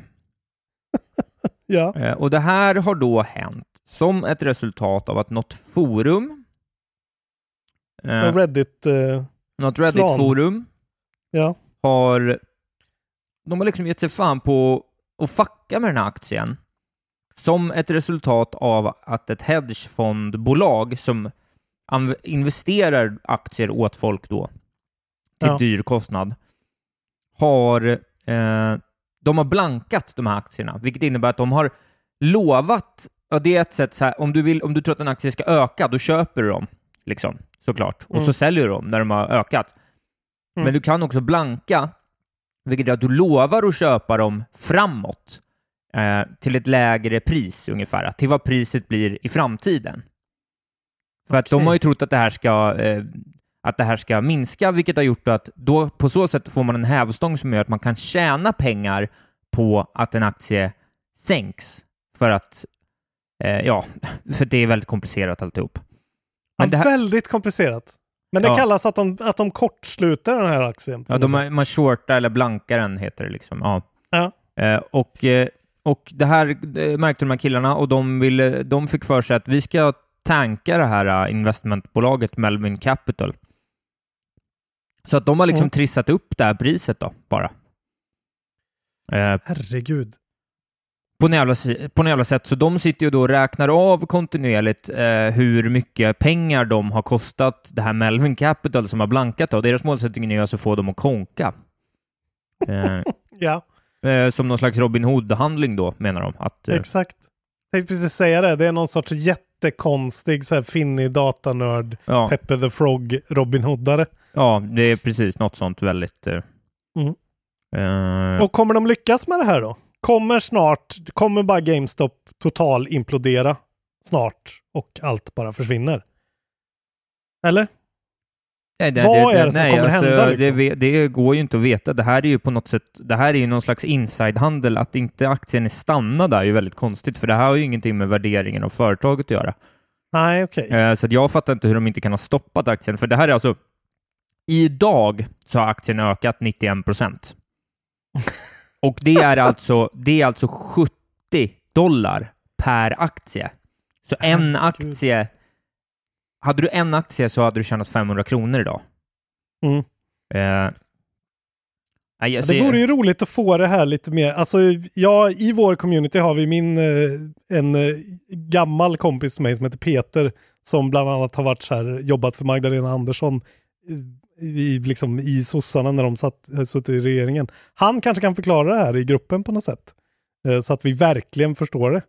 ja. Eh, Och det här har då hänt som ett resultat av att något forum, eh, Reddit. Eh, något Reddit-forum ja. har, de har liksom gett sig fan på att fucka med den här aktien som ett resultat av att ett hedgefondbolag som investerar aktier åt folk då till Ja. dyr kostnad har eh, de har blankat de här aktierna, vilket innebär att de har lovat, ja det är ett sätt så här, om du, vill, om du tror att en aktie ska öka, då köper du dem, liksom, såklart, och Mm. så säljer du dem när de har ökat. Mm. Men du kan också blanka, vilket är att du lovar att köpa dem framåt till ett lägre pris ungefär, till vad priset blir i framtiden. För att de har ju trott att det här ska eh, att det här ska minska, vilket har gjort att då på så sätt får man en hävstång som gör att man kan tjäna pengar på att en aktie sänks för att eh, ja, för det är väldigt komplicerat alltihop. Men ja, det här, Väldigt komplicerat. Men det Ja. kallas att de, att de kortsluter den här aktien. Ja, de man shortar eller blankar den heter det liksom. Ja. Ja. Eh, och, eh, och det här eh, märkte de här killarna och de, ville, de fick för sig att vi ska tanka det här eh, investmentbolaget Melvin Capital. Så att de har liksom Mm. trissat upp det här priset då, bara. Eh, Herregud. på en, jävla, på jävla sätt. Så de sitter ju då och räknar av kontinuerligt eh, hur mycket pengar de har kostat det här Melvin Capital som har blankat. Då. Deras målsättning är alltså att få dem att konka. Eh, Ja, eh, som någon slags Robin Hood-handling då, menar de. Att, eh, exakt. Jag tänkte precis säga det. Det är någon sorts jättekonstig så här finnig datanörd, ja, Peppe the Frog, Robin Hoodare. ja, det är precis något sånt väldigt... Eh, Mm. eh, Och kommer de lyckas med det här då? Kommer snart, kommer bara GameStop total implodera snart och allt bara försvinner? Eller? Nej, vad är det som kommer hända, Det, liksom? ve- det går ju inte att veta. Det här är ju på något sätt, det här är ju någon slags insidehandel. Att inte aktien är stannad är ju väldigt konstigt, för det här har ju ingenting med värderingen av företaget att göra. Nej, okej. Eh, Så jag fattar inte hur de inte kan ha stoppat aktien, för det här är alltså Idag så har aktien ökat 91 procent. Och det är alltså, det är alltså 70 dollar per aktie. Så en aktie, hade du en aktie så hade du tjänat 500 kronor idag. Mm. Eh, Ja, det vore ju roligt att få det här lite mer. Alltså, ja, i vår community har vi min, eh, en eh, gammal kompis till mig som heter Peter, som bland annat har varit så här, jobbat för Magdalena Andersson eh, i, liksom, i sossarna när de satt, suttit i regeringen. Han kanske kan förklara det här i gruppen på något sätt. Så att vi verkligen förstår det.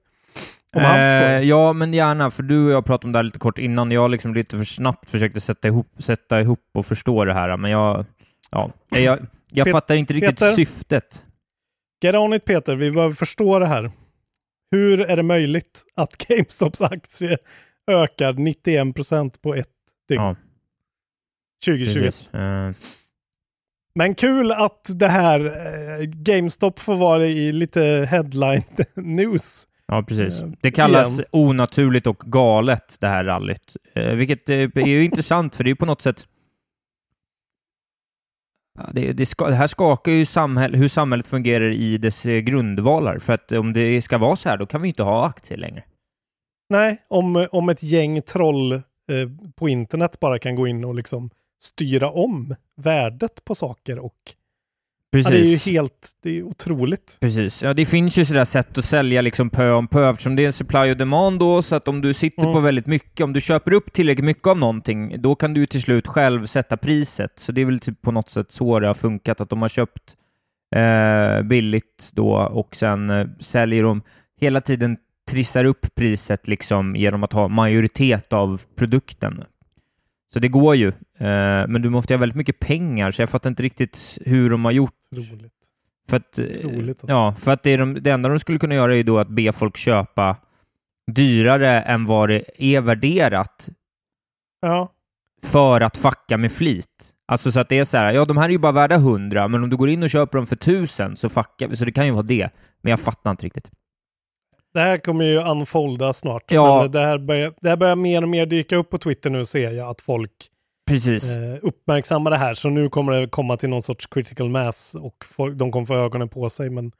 Om Eh, ja, men gärna, för du och jag pratade om det här lite kort innan. Jag liksom lite för snabbt försökte sätta ihop, sätta ihop och förstå det här, men jag, ja, jag, jag Pet- fattar inte riktigt Peter? syftet. Get on it Peter, vi behöver förstå det här. Hur är det möjligt att GameStops aktie ökar 91% på ett dygn? Ja, 2020. precis. Eh, Men kul att det här eh, GameStop får vara i lite headline news Ja, precis. Eh, Det kallas igen. onaturligt och galet, det här rallyt. Eh, vilket eh, är ju intressant, för det är ju på något sätt... Det, det, ska, det här skakar ju samhäll, hur samhället fungerar i dess grundvalar. För att om det ska vara så här, då kan vi inte ha aktier längre. Nej, om, om ett gäng troll eh, på internet bara kan gå in och liksom styra om värdet på saker och Precis. ja, det är ju helt, det är otroligt. Precis. Ja, det finns ju sådär sätt att sälja liksom pö om pö eftersom det är en supply och demand då, så att om du sitter Mm. på väldigt mycket, om du köper upp tillräckligt mycket av någonting, då kan du till slut själv sätta priset. Så det är väl typ på något sätt så det har funkat, att de har köpt eh, billigt då och sen eh, säljer de hela tiden trissar upp priset liksom genom att ha majoritet av produkten. Så det går ju, eh, men du måste ha väldigt mycket pengar, så jag fattar inte riktigt hur de har gjort. Otroligt. För att, eh, alltså. Ja, för att det, de, det enda de skulle kunna göra är ju då att be folk köpa dyrare än vad det är värderat Ja, för att fucka med flit. Alltså så att det är så här, ja de här är ju bara värda 100, men om du går in och köper dem för 1000 så fuckar vi. Så det kan ju vara det. Men jag fattar inte riktigt. Det här kommer ju unfolda snart. Ja. Men det här, börjar, det här börjar mer och mer dyka upp på Twitter nu ser jag att folk Precis. eh, uppmärksammar det här. Så nu kommer det komma till någon sorts critical mass och folk, de kommer få ögonen på sig. Men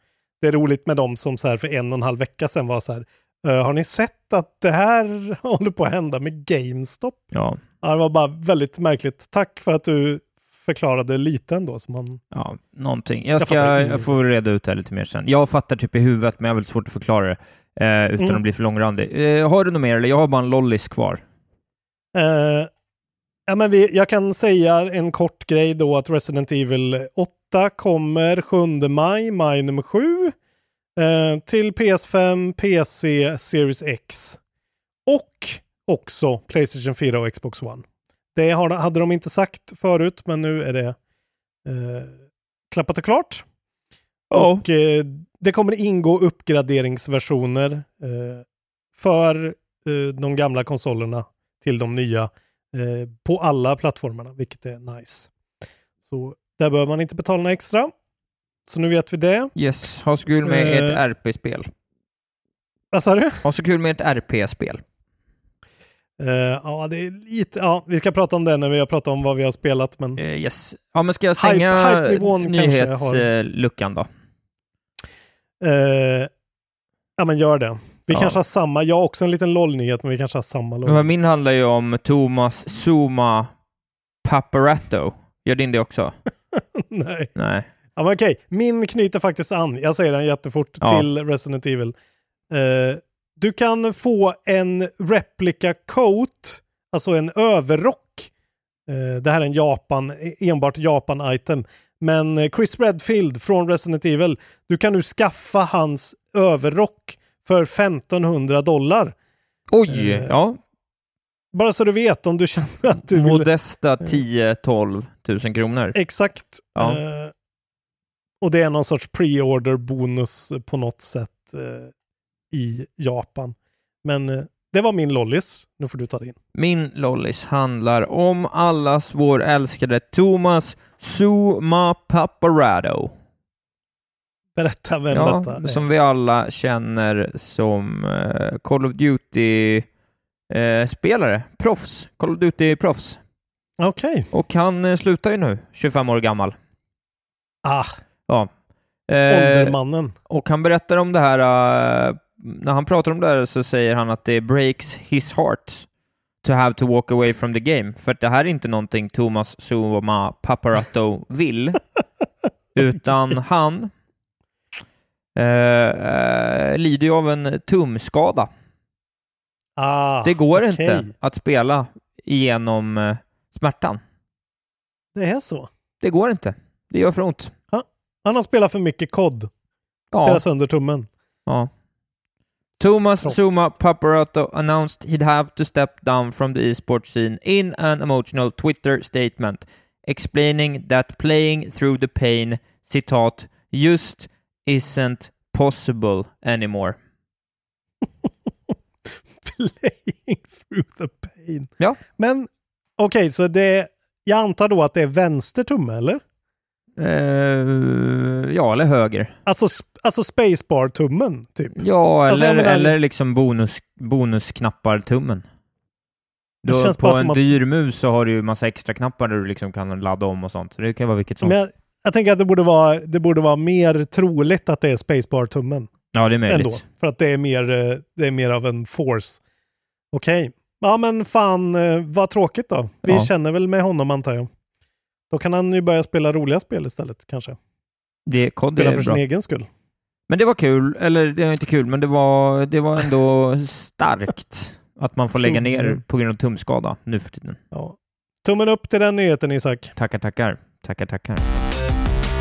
det är roligt med dem som så här för en och en halv vecka sedan var så här. "Eh, har ni sett att det här håller på att hända med GameStop? Ja, Ja, det var bara väldigt märkligt. Tack för att du förklarade lite ändå. Som man... ja, någonting. Jag, Jag ska, jag, ingenting. får reda ut det här lite mer sen. Jag fattar typ i huvudet, men jag har väldigt svårt att förklara det eh, utan Mm. att bli för långrandig. Eh, har du något mer, eller? Jag har bara en lollis kvar. Eh, ja, men vi, jag kan säga en kort grej då att Resident Evil 8 kommer 7 maj, maj nummer 7. Eh, till PS5, PC, Series X. Och också Playstation 4 och Xbox One. Det har, hade de inte sagt förut, men nu är det eh, klappat och klart. Ja. Och eh, det kommer ingå uppgraderingsversioner eh, för eh, de gamla konsolerna till de nya eh, på alla plattformarna, vilket är nice. Så där behöver man inte betala några extra. Så nu vet vi det. Yes, ha så kul med Eh. ett RP-spel. Vad sa du? Ha så kul med ett RP-spel. Eh, ja, det är lite, ja, vi ska prata om det när vi har pratat om vad vi har spelat, men Eh, yes. Ja, men ska jag stänga nyhetsluckan då? Eh, ja, men gör det. Vi Ja. kanske har samma, jag har också en liten LOL-nyhet, men vi kanske har samma LOL. Men min handlar ju om Thomas Zuma Paparatto. Gör din det också? Nej. Nej. Ja, men okej, min knyter faktiskt an, jag säger den jättefort, Ja. till Resident Evil. Eh, du kan få en replica coat, alltså en överrock. Eh, det här är en Japan, enbart Japan-item. Men eh, Chris Redfield från Resident Evil, du kan nu skaffa hans överrock för 1500 dollar. Oj, Eh, ja. Bara så du vet om du känner att du vill... Modesta 10-12 tusen kronor. Exakt. Ja. Eh, och det är någon sorts pre-order bonus på något sätt eh, i Japan. Men eh, det var min lollis. Nu får du ta din. Min lollis handlar om allas vår älskade Thomas Zuma Paparatto. Berätta vem Ja, detta är. som vi alla känner som eh, Call of Duty-spelare. proffs. Call of Duty-proffs. Okej. Och han eh, slutar ju nu, 25 år gammal. Ah, Ja. Eh, åldermannen. och han berättar om det här, eh, när han pratar om det här så säger han att det breaks his heart to have to walk away from the game. För att det här är inte någonting Thomas Zuma Paparatto vill, utan han eh, eh, lider ju av en tumskada. Ah, Det går okej. inte att spela igenom eh, smärtan. Det är så. Det går inte. Det gör för ont. Han har spelat för mycket kod. Ja. Spelat sönder tummen. Ja. Thomas. Zuma Paparatto announced he'd have to step down from the esports scene in an emotional Twitter statement, explaining that playing through the pain, citat, just isn't possible anymore. Playing through the pain. Ja. Men okej, så det... Jag antar då att det är vänster tumme, eller? Eh, ja, eller höger. Alltså, alltså spacebar-tummen, typ. Ja, Alltså, eller, jag menar- eller liksom bonus, bonusknappar-tummen. Känns på bara en att- dyr mus så har du ju massa extra knappar där du liksom kan ladda om och sånt. Så det kan vara vilket som. Men jag, jag tänker att det borde, vara, det borde vara mer troligt att det är spacebar-tummen. ja, det är möjligt. Ändå. För att det är mer, eh, det är mer av en force. Okej. Ja men fan, eh, vad tråkigt då. Vi Ja. känner väl med honom antar jag. Då kan han ju börja spela roliga spel istället kanske. Det, kod Spela är för bra. sin egen skull. Men det var kul, eller det var inte kul, men det var, det var ändå starkt att man får lägga ner på grund av tumskada nu för tiden. Ja. Tummen upp till den nyheten Isak. Tackar, tackar. Tackar, tackar.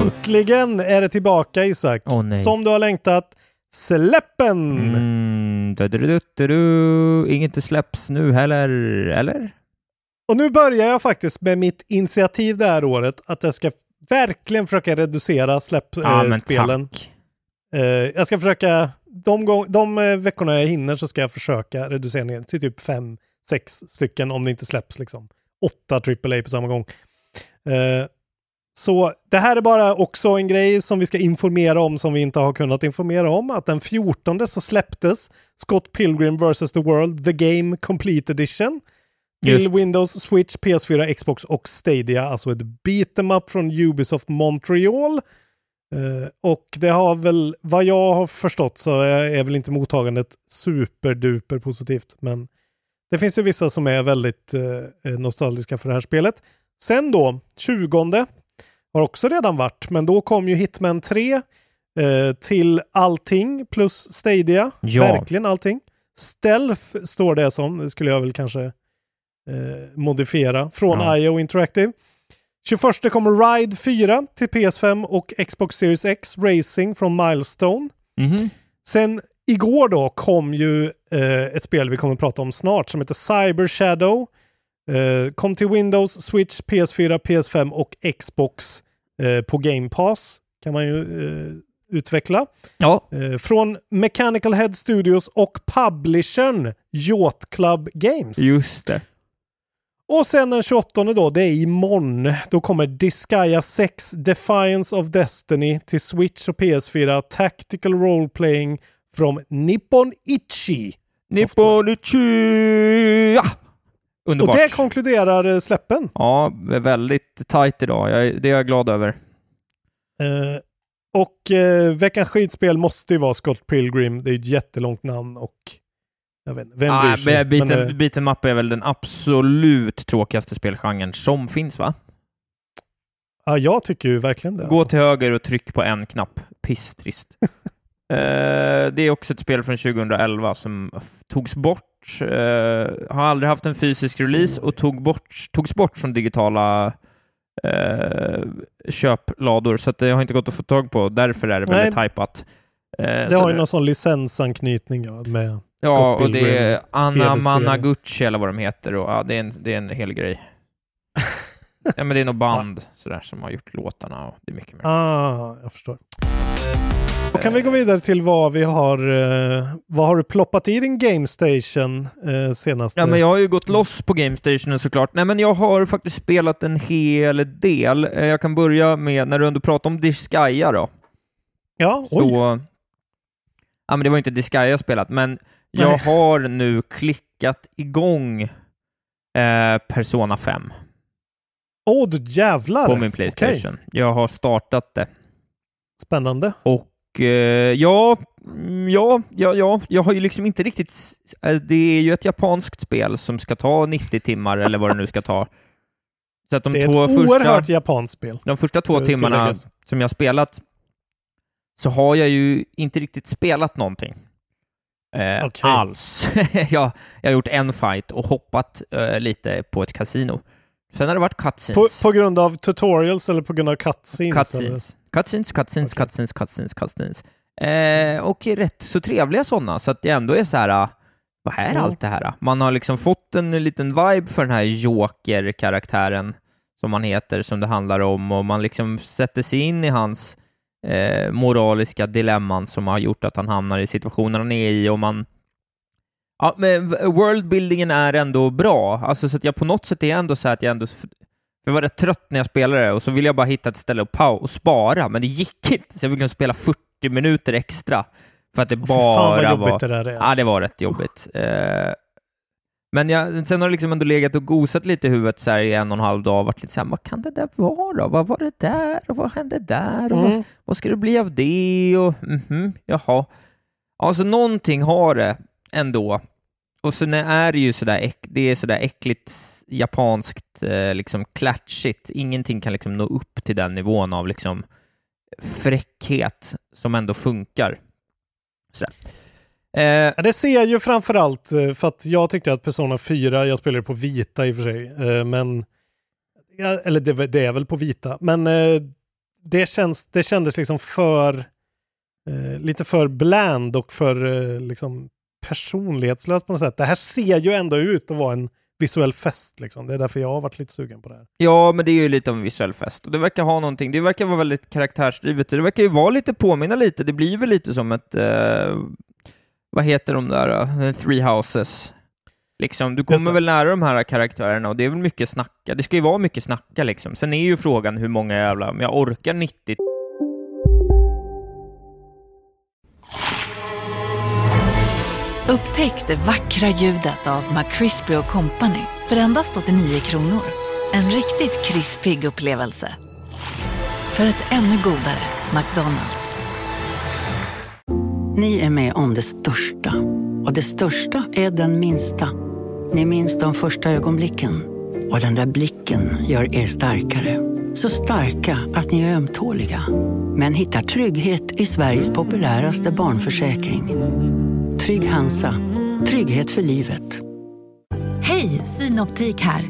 Äntligen är det tillbaka Isak. Nej. Som du har längtat. Släppen! Mm, du, du, du. Inget det släpps nu heller, eller? Och nu börjar jag faktiskt med mitt initiativ det här året att jag ska verkligen försöka reducera släppspelen. Ja, eh. Eh, jag ska försöka, de, gång, de eh, veckorna jag hinner så ska jag försöka reducera ner till typ fem, sex stycken om det inte släpps liksom. Åtta AAA på samma gång. Eh, så det här är bara också en grej som vi ska informera om som vi inte har kunnat informera om. Att den 14 så släpptes Scott Pilgrim vs. The World, The Game Complete Edition. Till Just. Windows, Switch, PS4, Xbox och Stadia. Alltså ett beat em up från Ubisoft Montreal. Eh, och det har väl, vad jag har förstått så är, är väl inte mottagandet superduper positivt. Men det finns ju vissa som är väldigt eh, nostalgiska för det här spelet. Sen då, 20 har också redan varit, men då kom ju Hitman 3 eh, till allting plus Stadia. Ja. Verkligen allting. Stealth står det som, det skulle jag väl kanske eh, modifiera från Ja. IO Interactive. 21 kommer Ride 4 till PS5 och Xbox Series X Racing från Milestone. Mhm. Sen igår då kom ju eh, ett spel vi kommer att prata om snart som heter Cyber Shadow. Eh, kom till Windows, Switch, PS4, PS5 och Xbox eh, på Game Pass. Kan man ju eh, utveckla. Ja, Eh, från Mechanical Head Studios och publishern Yacht Club Games. just det. Och sen den 28 då, det är imorgon. Då kommer Disgaea 6 Defiance of Destiny till Switch och PS4 Tactical Role Playing från Nippon Ichi. Nipponichi! Ja! Och Underbart. det konkluderar eh, släppen. Ja, väldigt tajt idag. Jag, det är jag glad över. Eh, och eh, veckans skitspel måste ju vara Scott Pilgrim. Det är ett jättelångt namn och jag vet inte, vem bryr Ah, sig? Men, beaten, eh, beaten up är väl den absolut tråkigaste spelgenren som finns, va? ja, jag tycker ju verkligen det. Gå alltså. till höger och tryck på en knapp. Pisstrist. Eh, det är också ett spel från 2011 som togs bort. eh, har aldrig haft en fysisk Så- release och tog bort, togs bort från digitala eh, köplador, så det har inte gått att få tag på. Därför är det väldigt hypat. Eh, Det har ju någon sån licensanknytning ja, med Ja, Scott och det är Anna. Managuchi eller vad de heter och ja, det är en, det är en hel grej. ja, men det är nog band sådär som har gjort låtarna och det är mycket mer. Ah, jag förstår. Då kan vi gå vidare till vad vi har, eh, vad har du ploppat i din Game Station eh, senaste? Ja, men jag har ju gått loss på Gamestation såklart. Nej, men jag har faktiskt spelat en hel del. Eh, Jag kan börja med, när du ändå pratar om Disgaea då. ja, oj. Så, ja, men det var inte Disgaea jag spelat, men jag har nu klickat igång eh, Persona 5 Åh, du jävlar! på min Playstation. Jag har startat det. Spännande. Och eh, ja, mm, ja, ja, ja, jag har ju liksom inte riktigt... eh, Det är ju ett japanskt spel som ska ta 90 timmar eller vad det nu ska ta. Så att de det är två ett första, oerhört japanskt spel. de första två timmarna som jag spelat så har jag ju inte riktigt spelat någonting. Eh, Okej. Alls. jag, jag har gjort en fight och hoppat eh, lite på ett kasino. Sen har det varit cutscenes. På, på grund av tutorials eller på grund av cutscenes? Cutscenes. Cutscenes, cutscenes, Okej. cutscenes, cutscenes, cutscenes. Eh, och rätt så trevliga sådana, så att det ändå är så här, ah, vad är Ja. allt det här? Man har liksom fått en liten vibe för den här Joker-karaktären som han heter, som det handlar om, och man liksom sätter sig in i hans eh, moraliska dilemman som har gjort att han hamnar i situationen han är i, och man Ja, men worldbuildingen är ändå bra, alltså så att jag på något sätt är ändå så att jag ändå jag var rätt trött när jag spelade och så ville jag bara hitta ett ställe och, pau och spara, men det gick inte. Så jag fick spela 40 minuter extra för att det bara fan vad jobbigt var... det där är. Ja, det var rätt jobbigt. Eh, men jag, sen har det liksom ändå legat och gosat lite i huvudet så här i en och en halv dag och varit lite så här, vad kan det där vara? Vad var det där och vad hände där och Mm. vad, vad ska det bli av det och mhm, jaha. Alltså någonting har det ändå. Och sen är det ju sådär, det är sådär äckligt japanskt, eh, liksom klatschigt. Ingenting kan liksom nå upp till den nivån av liksom fräckhet som ändå funkar. Sådär. Eh, Ja, det ser jag ju framförallt eh, för att jag tyckte att Persona 4, jag spelade på vita i och för sig, eh, men eller det, det är väl på vita, men eh, det, känns, det kändes liksom för eh, lite för bland och för eh, liksom personlighetslöst på något sätt. Det här ser ju ändå ut att vara en visuell fest liksom. Det är därför jag har varit lite sugen på det här. Ja, men det är ju lite av en visuell fest och det verkar ha någonting. Det verkar vara väldigt karaktärsdrivet. Det verkar ju vara lite påminna lite. Det blir väl lite som ett, eh, vad heter de där, uh, Three Houses. Liksom, du kommer väl nära de här karaktärerna och det är väl mycket snacka. Det ska ju vara mycket snacka liksom. Sen är ju frågan hur många jävla, om jag orkar 90 Upptäck det vackra ljudet av McCrispy Company för endast 89 kronor. En riktigt krispig upplevelse. För ett ännu godare McDonalds. Ni är med om det största. Och det största är den minsta. Ni minns de första ögonblicken. Och den där blicken gör er starkare. Så starka att ni är ömtåliga. Men hittar trygghet i Sveriges populäraste barnförsäkring. Trygg Hansa. Trygghet för livet. Hej, Synoptik här.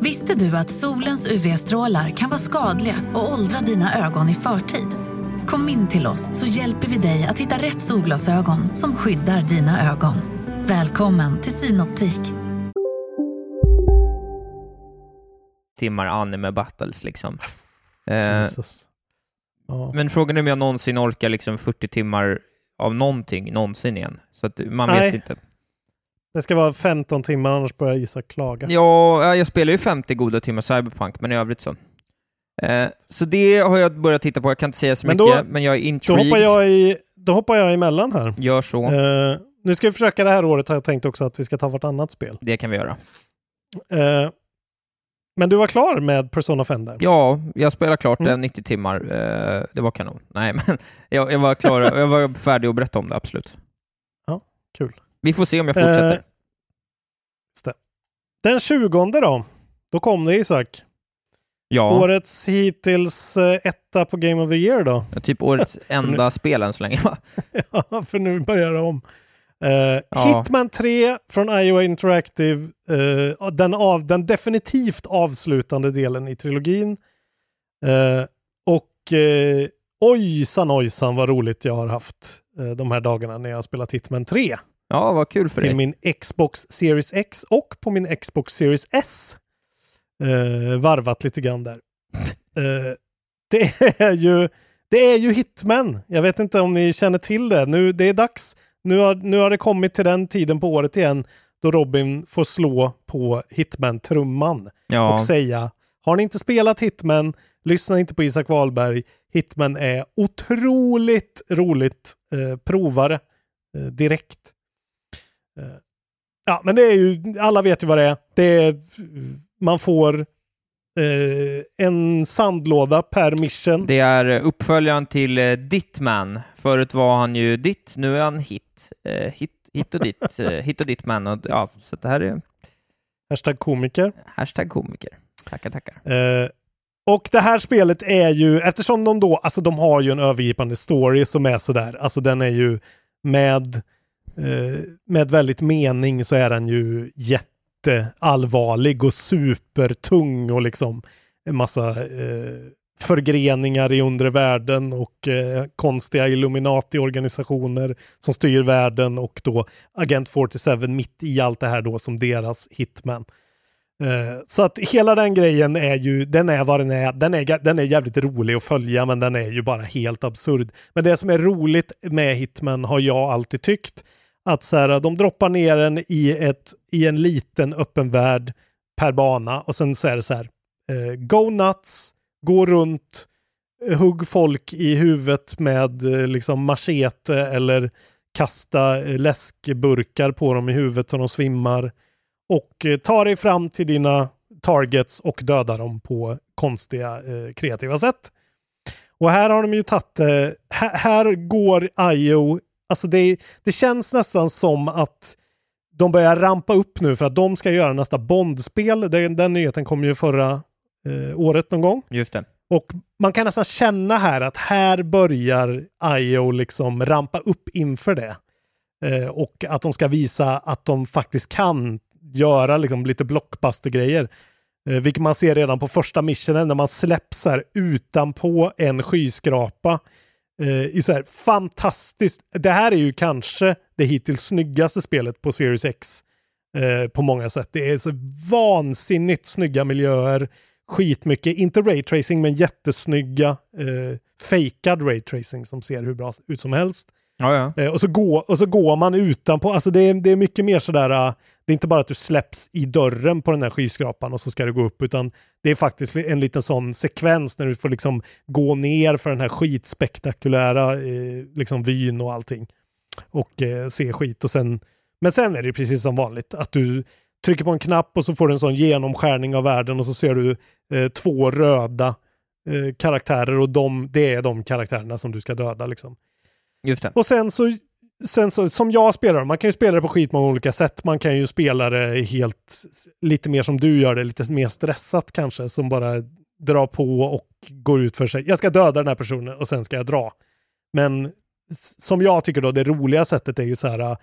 Visste du att solens UV-strålar kan vara skadliga och åldra dina ögon i förtid? Kom in till oss så hjälper vi dig att hitta rätt solglasögon som skyddar dina ögon. Välkommen till Synoptik. timmar anime battles liksom. Eh, Jesus. Ja. men frågan är om jag någonsin orkar liksom 40 timmar av någonting någonsin igen. Så att man Nej. vet inte. Det ska vara 15 timmar annars börjar Isak klaga. Ja, ja, jag spelar ju 50 goda timmar Cyberpunk, men i övrigt så. Eh, så det har jag börjat titta på. Jag kan inte säga så Men mycket, då- men jag är Då intrigued. hoppar jag, i, då hoppar jag emellan här. Gör så. Eh, nu ska vi försöka det här året har jag tänkt också att vi ska ta vartannat spel. Det kan vi göra. Eh, men du var klar med Persona 5 där? Ja, jag spelar klart Mm. det 90 timmar. Eh, det var kanon. Nej, men jag, jag var klar. jag var färdig att berätta om det, absolut. Kul. Vi får se om jag fortsätter. Eh. Den 20 då? Då kom det Isak. Ja, Årets hittills eh, etta på Game of the Year då? typ årets enda spel än så länge, va? Ja, för nu börjar det om. Eh, Ja. Hitman 3 från Iowa Interactive. eh, den, av, den definitivt avslutande delen i trilogin. Eh, och eh, ojsan ojsan vad roligt jag har haft de här dagarna när jag har spelat Hitman 3. Ja, vad kul för till dig. min Xbox Series X och på min Xbox Series S. Eh, varvat lite grann där. Eh, det är ju det är ju Hitman. Jag vet inte om ni känner till det. Nu, det är dags. Nu har, nu har det kommit till den tiden på året igen då Robin får slå på Hitman-trumman Ja, och säga har ni inte spelat Hitman, lyssna inte på Isak Wahlberg. Hitman är otroligt roligt. Eh, prova det eh, direkt. Eh, ja, men det är ju, alla vet ju vad det är. Det är man får eh, en sandlåda per mission. det är uppföljaren till eh, Dittman. Förut var han ju Ditt, nu är han Hit. Eh, hit, hit och Ditt, eh, Hit och Dittman. Och, ja, så det här är Hashtag komiker. hashtag komiker. Tackar, tackar. Eh, och det här spelet är ju, eftersom de då, alltså de har ju en övergripande story som är sådär, alltså den är ju med, eh, med väldigt mening så är den ju jätteallvarlig och supertung och liksom en massa eh, förgreningar i undre världen och eh, konstiga Illuminati-organisationer som styr världen och då Agent 47 mitt i allt det här då som deras hitman. Eh, Så att hela den grejen är ju, den är vad den är. Den är, den är jävligt rolig att följa, men den är ju bara helt absurd. Men det som är roligt med Hitman har jag alltid tyckt, att så här, de droppar ner en i, ett, i en liten öppen värld per bana och sen så är det så här, Eh, go nuts, gå runt, eh, hugg folk i huvudet med eh, liksom machete eller kasta eh, läskburkar på dem i huvudet så de svimmar. Och eh, ta dig fram till dina targets och döda dem på konstiga eh, kreativa sätt. Och här har de ju tagit, eh, här, här går IO, alltså det, det känns nästan som att de börjar rampa upp nu för att de ska göra nästa Bond-spel. Den, den nyheten kom ju förra eh, året någon gång. Just det. Och man kan nästan känna här att här börjar IO liksom rampa upp inför det. Eh, och att de ska visa att de faktiskt kan göra liksom lite blockbuster-grejer. Eh, vilket man ser redan på första missionen när man släpps här utanpå en skyskrapa. Eh, i så här fantastiskt. Det här är ju kanske det hittills snyggaste spelet på Series X. Eh, på många sätt. Det är så vansinnigt snygga miljöer. Skitmycket, inte raytracing men jättesnygga eh, fejkad raytracing som ser hur bra ut som helst. Ja, ja. Eh, och, så går, och så går man utanpå, alltså det är, det är mycket mer sådär, uh, det är inte bara att du släpps i dörren på den här skyskrapan och så ska du gå upp, utan det är faktiskt en liten sån sekvens när du får liksom gå ner för den här skitspektakulära eh, liksom vyn och allting. Och eh, se skit och sen, men sen är det precis som vanligt att du trycker på en knapp och så får du en sån genomskärning av världen och så ser du eh, två röda eh, karaktärer och de, det är de karaktärerna som du ska döda liksom. Och sen så, sen så, som jag spelar, man kan ju spela det på skitmånga olika sätt. Man kan ju spela det helt, lite mer som du gör det, lite mer stressat kanske, som bara drar på och går ut för sig. Jag ska döda den här personen och sen ska jag dra. Men som jag tycker då, det roliga sättet är ju så här, äh,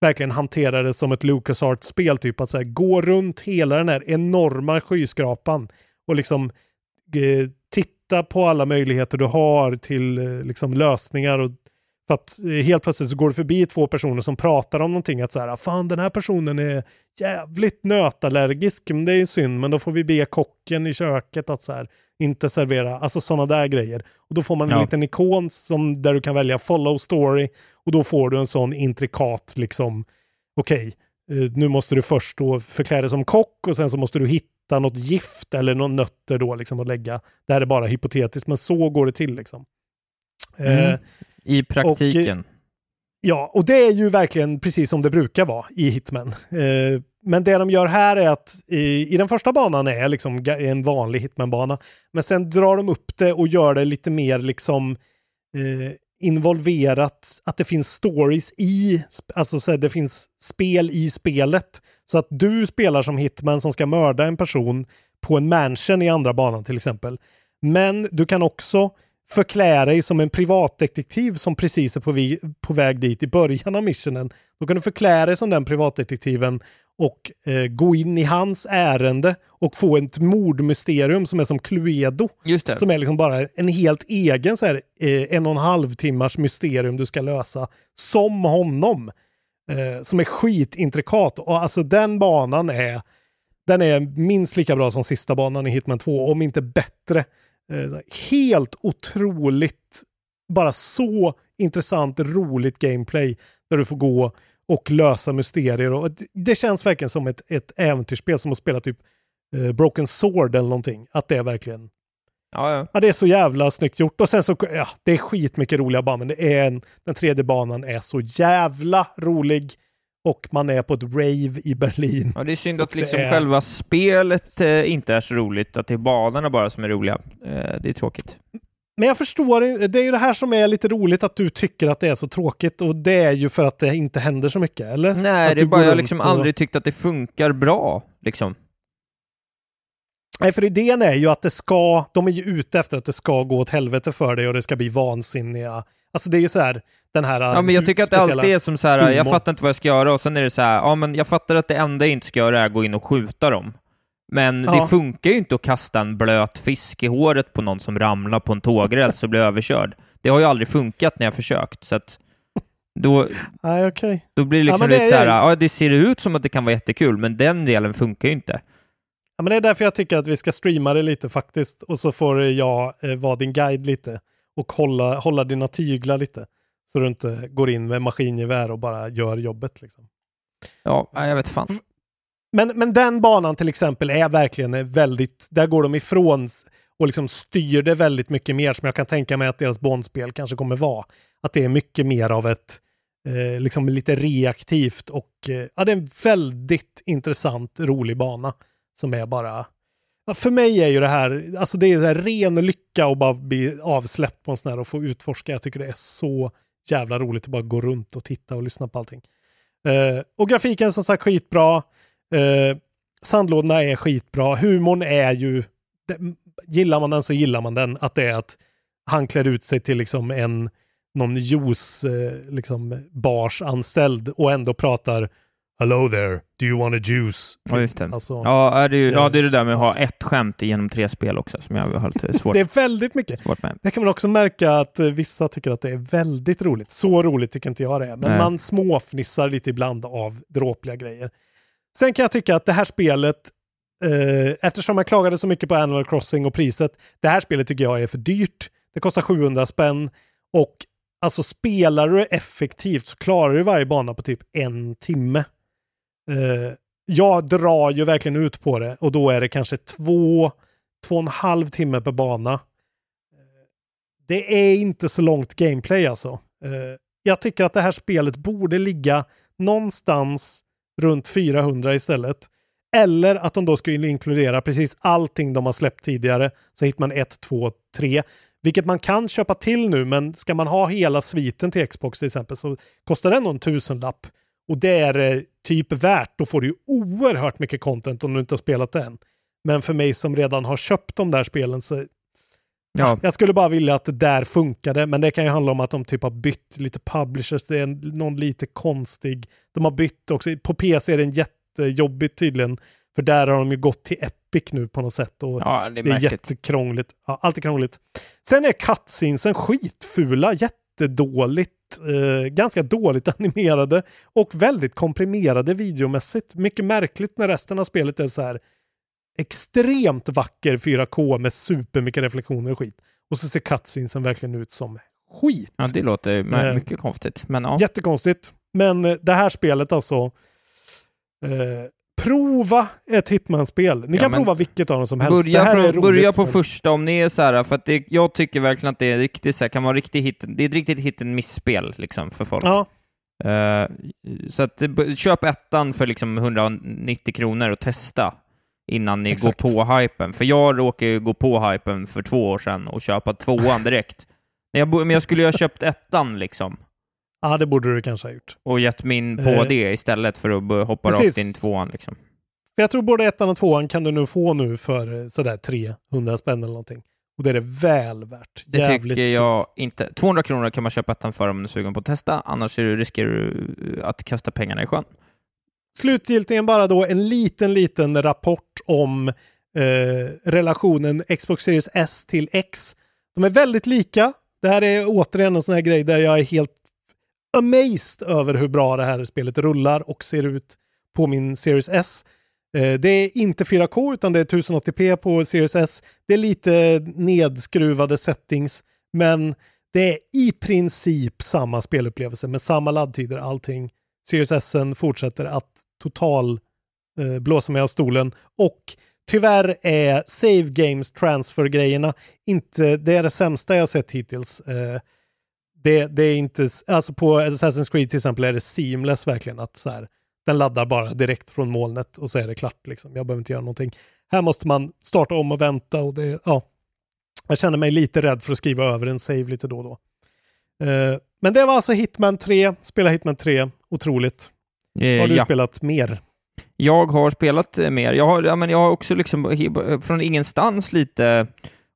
verkligen hantera det som ett LucasArts-spel, typ att så här, gå runt hela den här enorma skyskrapan och liksom eh, titta på alla möjligheter du har till eh, liksom lösningar och för att eh, helt plötsligt så går du förbi två personer som pratar om någonting. Att så här, fan den här personen är jävligt nötallergisk. Men det är ju synd, men då får vi be kocken i köket att så här, inte servera, alltså sådana där grejer. Och då får man en Ja. liten ikon som, där du kan välja follow story. Och då får du en sån intrikat, liksom, okej, eh, nu måste du först då förklä dig som kock och sen så måste du hitta något gift eller några nötter då liksom att lägga. Det här är bara hypotetiskt, men så går det till liksom. Mm. Eh, I praktiken. Ja, och det är ju verkligen precis som det brukar vara i Hitman. Eh, men det de gör här är att i, i den första banan är liksom en vanlig Hitman-bana. Men sen drar de upp det och gör det lite mer liksom eh, involverat, att det finns stories i, alltså så här, det finns spel i spelet. Så att du spelar som Hitman som ska mörda en person på en mansion i andra banan till exempel. Men du kan också förklä dig som en privatdetektiv som precis är på, vi, på väg dit i början av missionen. Då kan du förklä dig som den privatdetektiven och eh, gå in i hans ärende och få ett mordmysterium som är som Cluedo. Som är liksom bara en helt egen så här, eh, en och en halv timmars mysterium du ska lösa som honom. Eh, som är skitintrikat. Och alltså den banan är den är minst lika bra som sista banan i Hitman 2, om inte bättre. Eh, helt otroligt, bara så intressant, roligt gameplay där du får gå och lösa mysterier. Och det- känns verkligen som ett, ett äventyrsspel som att spela typ eh, Broken Sword eller någonting. Att det är verkligen Ja, ja. Ja, det är så jävla snyggt gjort. Och sen så, ja, det är skitmycket roliga banor. Det är en, den tredje banan är så jävla rolig. Och man är på ett rave i Berlin. ja, det är synd att liksom är- själva spelet eh, inte är så roligt, att det är banorna bara som är roliga. Eh, det är tråkigt. Men jag förstår, det är ju det här som är lite roligt att du tycker att det är så tråkigt. Och det är ju för att det inte händer så mycket, eller? Nej, Att det är bara jag har liksom och- aldrig tyckt att det funkar bra, liksom. Nej, för idén är ju att det ska, de är ju ute efter att det ska gå åt helvete för dig och det ska bli vansinniga. Alltså det är ju så här, den här Ja, men jag tycker att det alltid är som så här, jag fattar inte vad jag ska göra och sen är det så här, ja men jag fattar att det enda jag inte ska göra är att gå in och skjuta dem. Men Ja. det funkar ju inte att kasta en blöt fisk i håret på någon som ramlar på en tågräls och blir överkörd. Det har ju aldrig funkat när jag försökt, så att då, Nej, okej. då blir det Ja, liksom men det lite så här, ja det ser ut som att det kan vara jättekul, men den delen funkar ju inte. Ja, men det är därför jag tycker att vi ska streama det lite faktiskt. Och så får jag eh, vara din guide lite. Och hålla, hålla dina tyglar lite. Så du inte går in med maskingevär och bara gör jobbet. Liksom. Ja, jag vet fan. Men, men den banan till exempel är verkligen väldigt, där går de ifrån och liksom styr det väldigt mycket mer som jag kan tänka mig att deras Bondspel kanske kommer vara. Att det är mycket mer av ett, eh, liksom lite reaktivt och eh, ja, det är en väldigt intressant, rolig bana som är bara för mig är ju det här, alltså det är här ren lycka att bara bli avsläppt på en sån här och få utforska. Jag tycker det är så jävla roligt att bara gå runt och titta och lyssna på allting. Uh, och grafiken som sagt skitbra. Uh, sandlådorna är skitbra. Humorn är ju, det, gillar man den så gillar man den. Att det är att han klär ut sig till liksom en någon juice, uh, liksom bars anställd och ändå pratar Hello there, do you want a juice? Ja, just det. Alltså, ja, är det, ju, ja, det är det där med att ha ett skämt genom tre spel också som jag har lite svårt Det är väldigt mycket. Svårt med. Det kan man också märka att eh, vissa tycker att det är väldigt roligt. Så roligt tycker inte jag det är, men Nej. man småfnissar lite ibland av dråpliga grejer. Sen kan jag tycka att det här spelet, eh, eftersom jag klagade så mycket på Animal Crossing och priset, det här spelet tycker jag är för dyrt. Det kostar 700 spänn och alltså spelar du effektivt så klarar du varje bana på typ en timme. Eh, jag drar ju verkligen ut på det och då är det kanske två, två och en halv timme per bana. Eh, det är inte så långt gameplay alltså. Eh, jag tycker att det här spelet borde ligga någonstans runt 400 istället. Eller att de då skulle inkludera precis allting de har släppt tidigare. Så hittar man 1, 2, 3. Vilket man kan köpa till nu, men ska man ha hela sviten till Xbox till exempel så kostar den någon tusenlapp. Och det är eh, typ värt. Då får du ju oerhört mycket content om du inte har spelat det än. Men för mig som redan har köpt de där spelen så Ja. jag skulle bara vilja att det där funkade, men det kan ju handla om att de typ har bytt lite publishers. Det är en, någon lite konstig. De har bytt också. På PC är det en jättejobbigt tydligen, för där har de ju gått till Epic nu på något sätt. Och Ja, det är det är jättekrångligt. Ja, allt är krångligt. Sen är cutscenesen skitfula, jättedåligt, eh, ganska dåligt animerade och väldigt komprimerade videomässigt. Mycket märkligt när resten av spelet är så här extremt vacker 4K med supermycket reflektioner och skit. Och så ser cutscenesen verkligen ut som skit. Ja, det låter Eh, mycket konstigt. Men ja. Jättekonstigt. Men eh, det här spelet alltså. Eh, prova ett Hitman-spel. Ni Ja, kan prova vilket av dem som helst. Börja, från, börja på första om ni är så här, för att det, jag tycker verkligen att det är riktigt så här, kan vara riktigt hit, det är ett riktigt hit and miss-spel liksom för folk. Ja, Eh, så att köp ettan för liksom 190 kronor och testa innan ni Exakt. går på hypen. För jag råkade ju gå på hypen för två år sedan och köpa tvåan direkt. men, jag, men jag skulle ju ha köpt ettan liksom ja, det borde du kanske ha gjort. och gett min på Eh, det istället för att hoppa precis. rakt in i tvåan liksom. För jag tror både ettan och tvåan kan du nu få nu för eh, sådär 300 spänn eller någonting. Och det är det väl värt. Det Jävligt tycker jag fint. inte. 200 kronor kan man köpa ettan för om du är sugen på att testa, annars riskerar du att kasta pengarna i sjön. Slutgiltigen bara då en liten, liten rapport om eh, relationen Xbox Series S till X. De är väldigt lika. Det här är återigen en sån här grej där jag är helt amazed över hur bra det här spelet rullar och ser ut på min Series S. Eh, det är inte 4K utan det är 1080p på Series S. Det är lite nedskruvade settings, men det är i princip samma spelupplevelse med samma laddtider, allting. Series S fortsätter att total eh, blåsa mig av stolen och tyvärr är save games transfer-grejerna inte, det är det sämsta jag sett hittills. Eh, det, det är inte, alltså på Assassin's Creed till exempel är det seamless verkligen att så här, den laddar bara direkt från molnet och så är det klart liksom. Jag behöver inte göra någonting. Här måste man starta om och vänta och det, ja. Jag känner mig lite rädd för att skriva över en save lite då och då. Eh, men det var alltså Hitman 3, spela Hitman 3, otroligt. Eh, Har du ja. spelat mer? Jag har spelat eh, mer. Jag har, ja, men jag har också liksom he- från ingenstans lite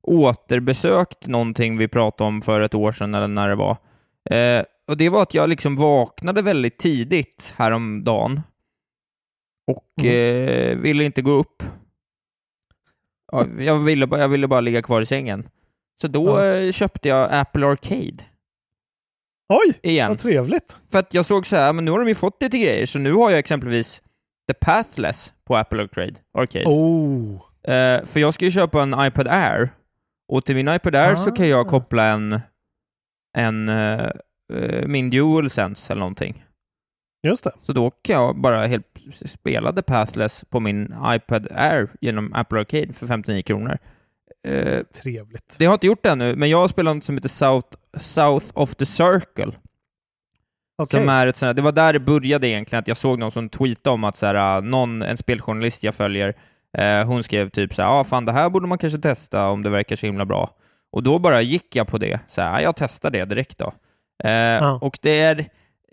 återbesökt någonting vi pratade om för ett år sedan eller när det var. Eh, och det var att jag liksom vaknade väldigt tidigt häromdagen och Mhm. eh, ville inte gå upp. Ja, Jag ville, bara, jag ville bara ligga kvar i sängen. Så då Ja. eh, köpte jag Apple Arcade Oj, igen. vad trevligt. För att jag såg så här, men nu har de ju fått lite grejer, så nu har jag exempelvis The Pathless på Apple Arcade. Arcade. Oh. Eh, för jag ska ju köpa en iPad Air, och till min iPad Air så kan jag Ah. koppla en, en eh, min DualSense eller någonting. Just det. Så då kan jag bara helt spelade Pathless på min iPad Air genom Apple Arcade för 59 kronor. Eh, Trevligt. det har jag inte gjort ännu, men jag har spelat något som heter South, South of the Circle. Okej. Som är ett sånt det var där det började egentligen, att jag såg någon som tweetade om att så här, någon, en speljournalist jag följer, eh, hon skrev typ så här, ja ah, fan det här borde man kanske testa om det verkar så himla bra. Och då bara gick jag på det, så här, "Ja, jag testar det direkt då. Eh, Och det är,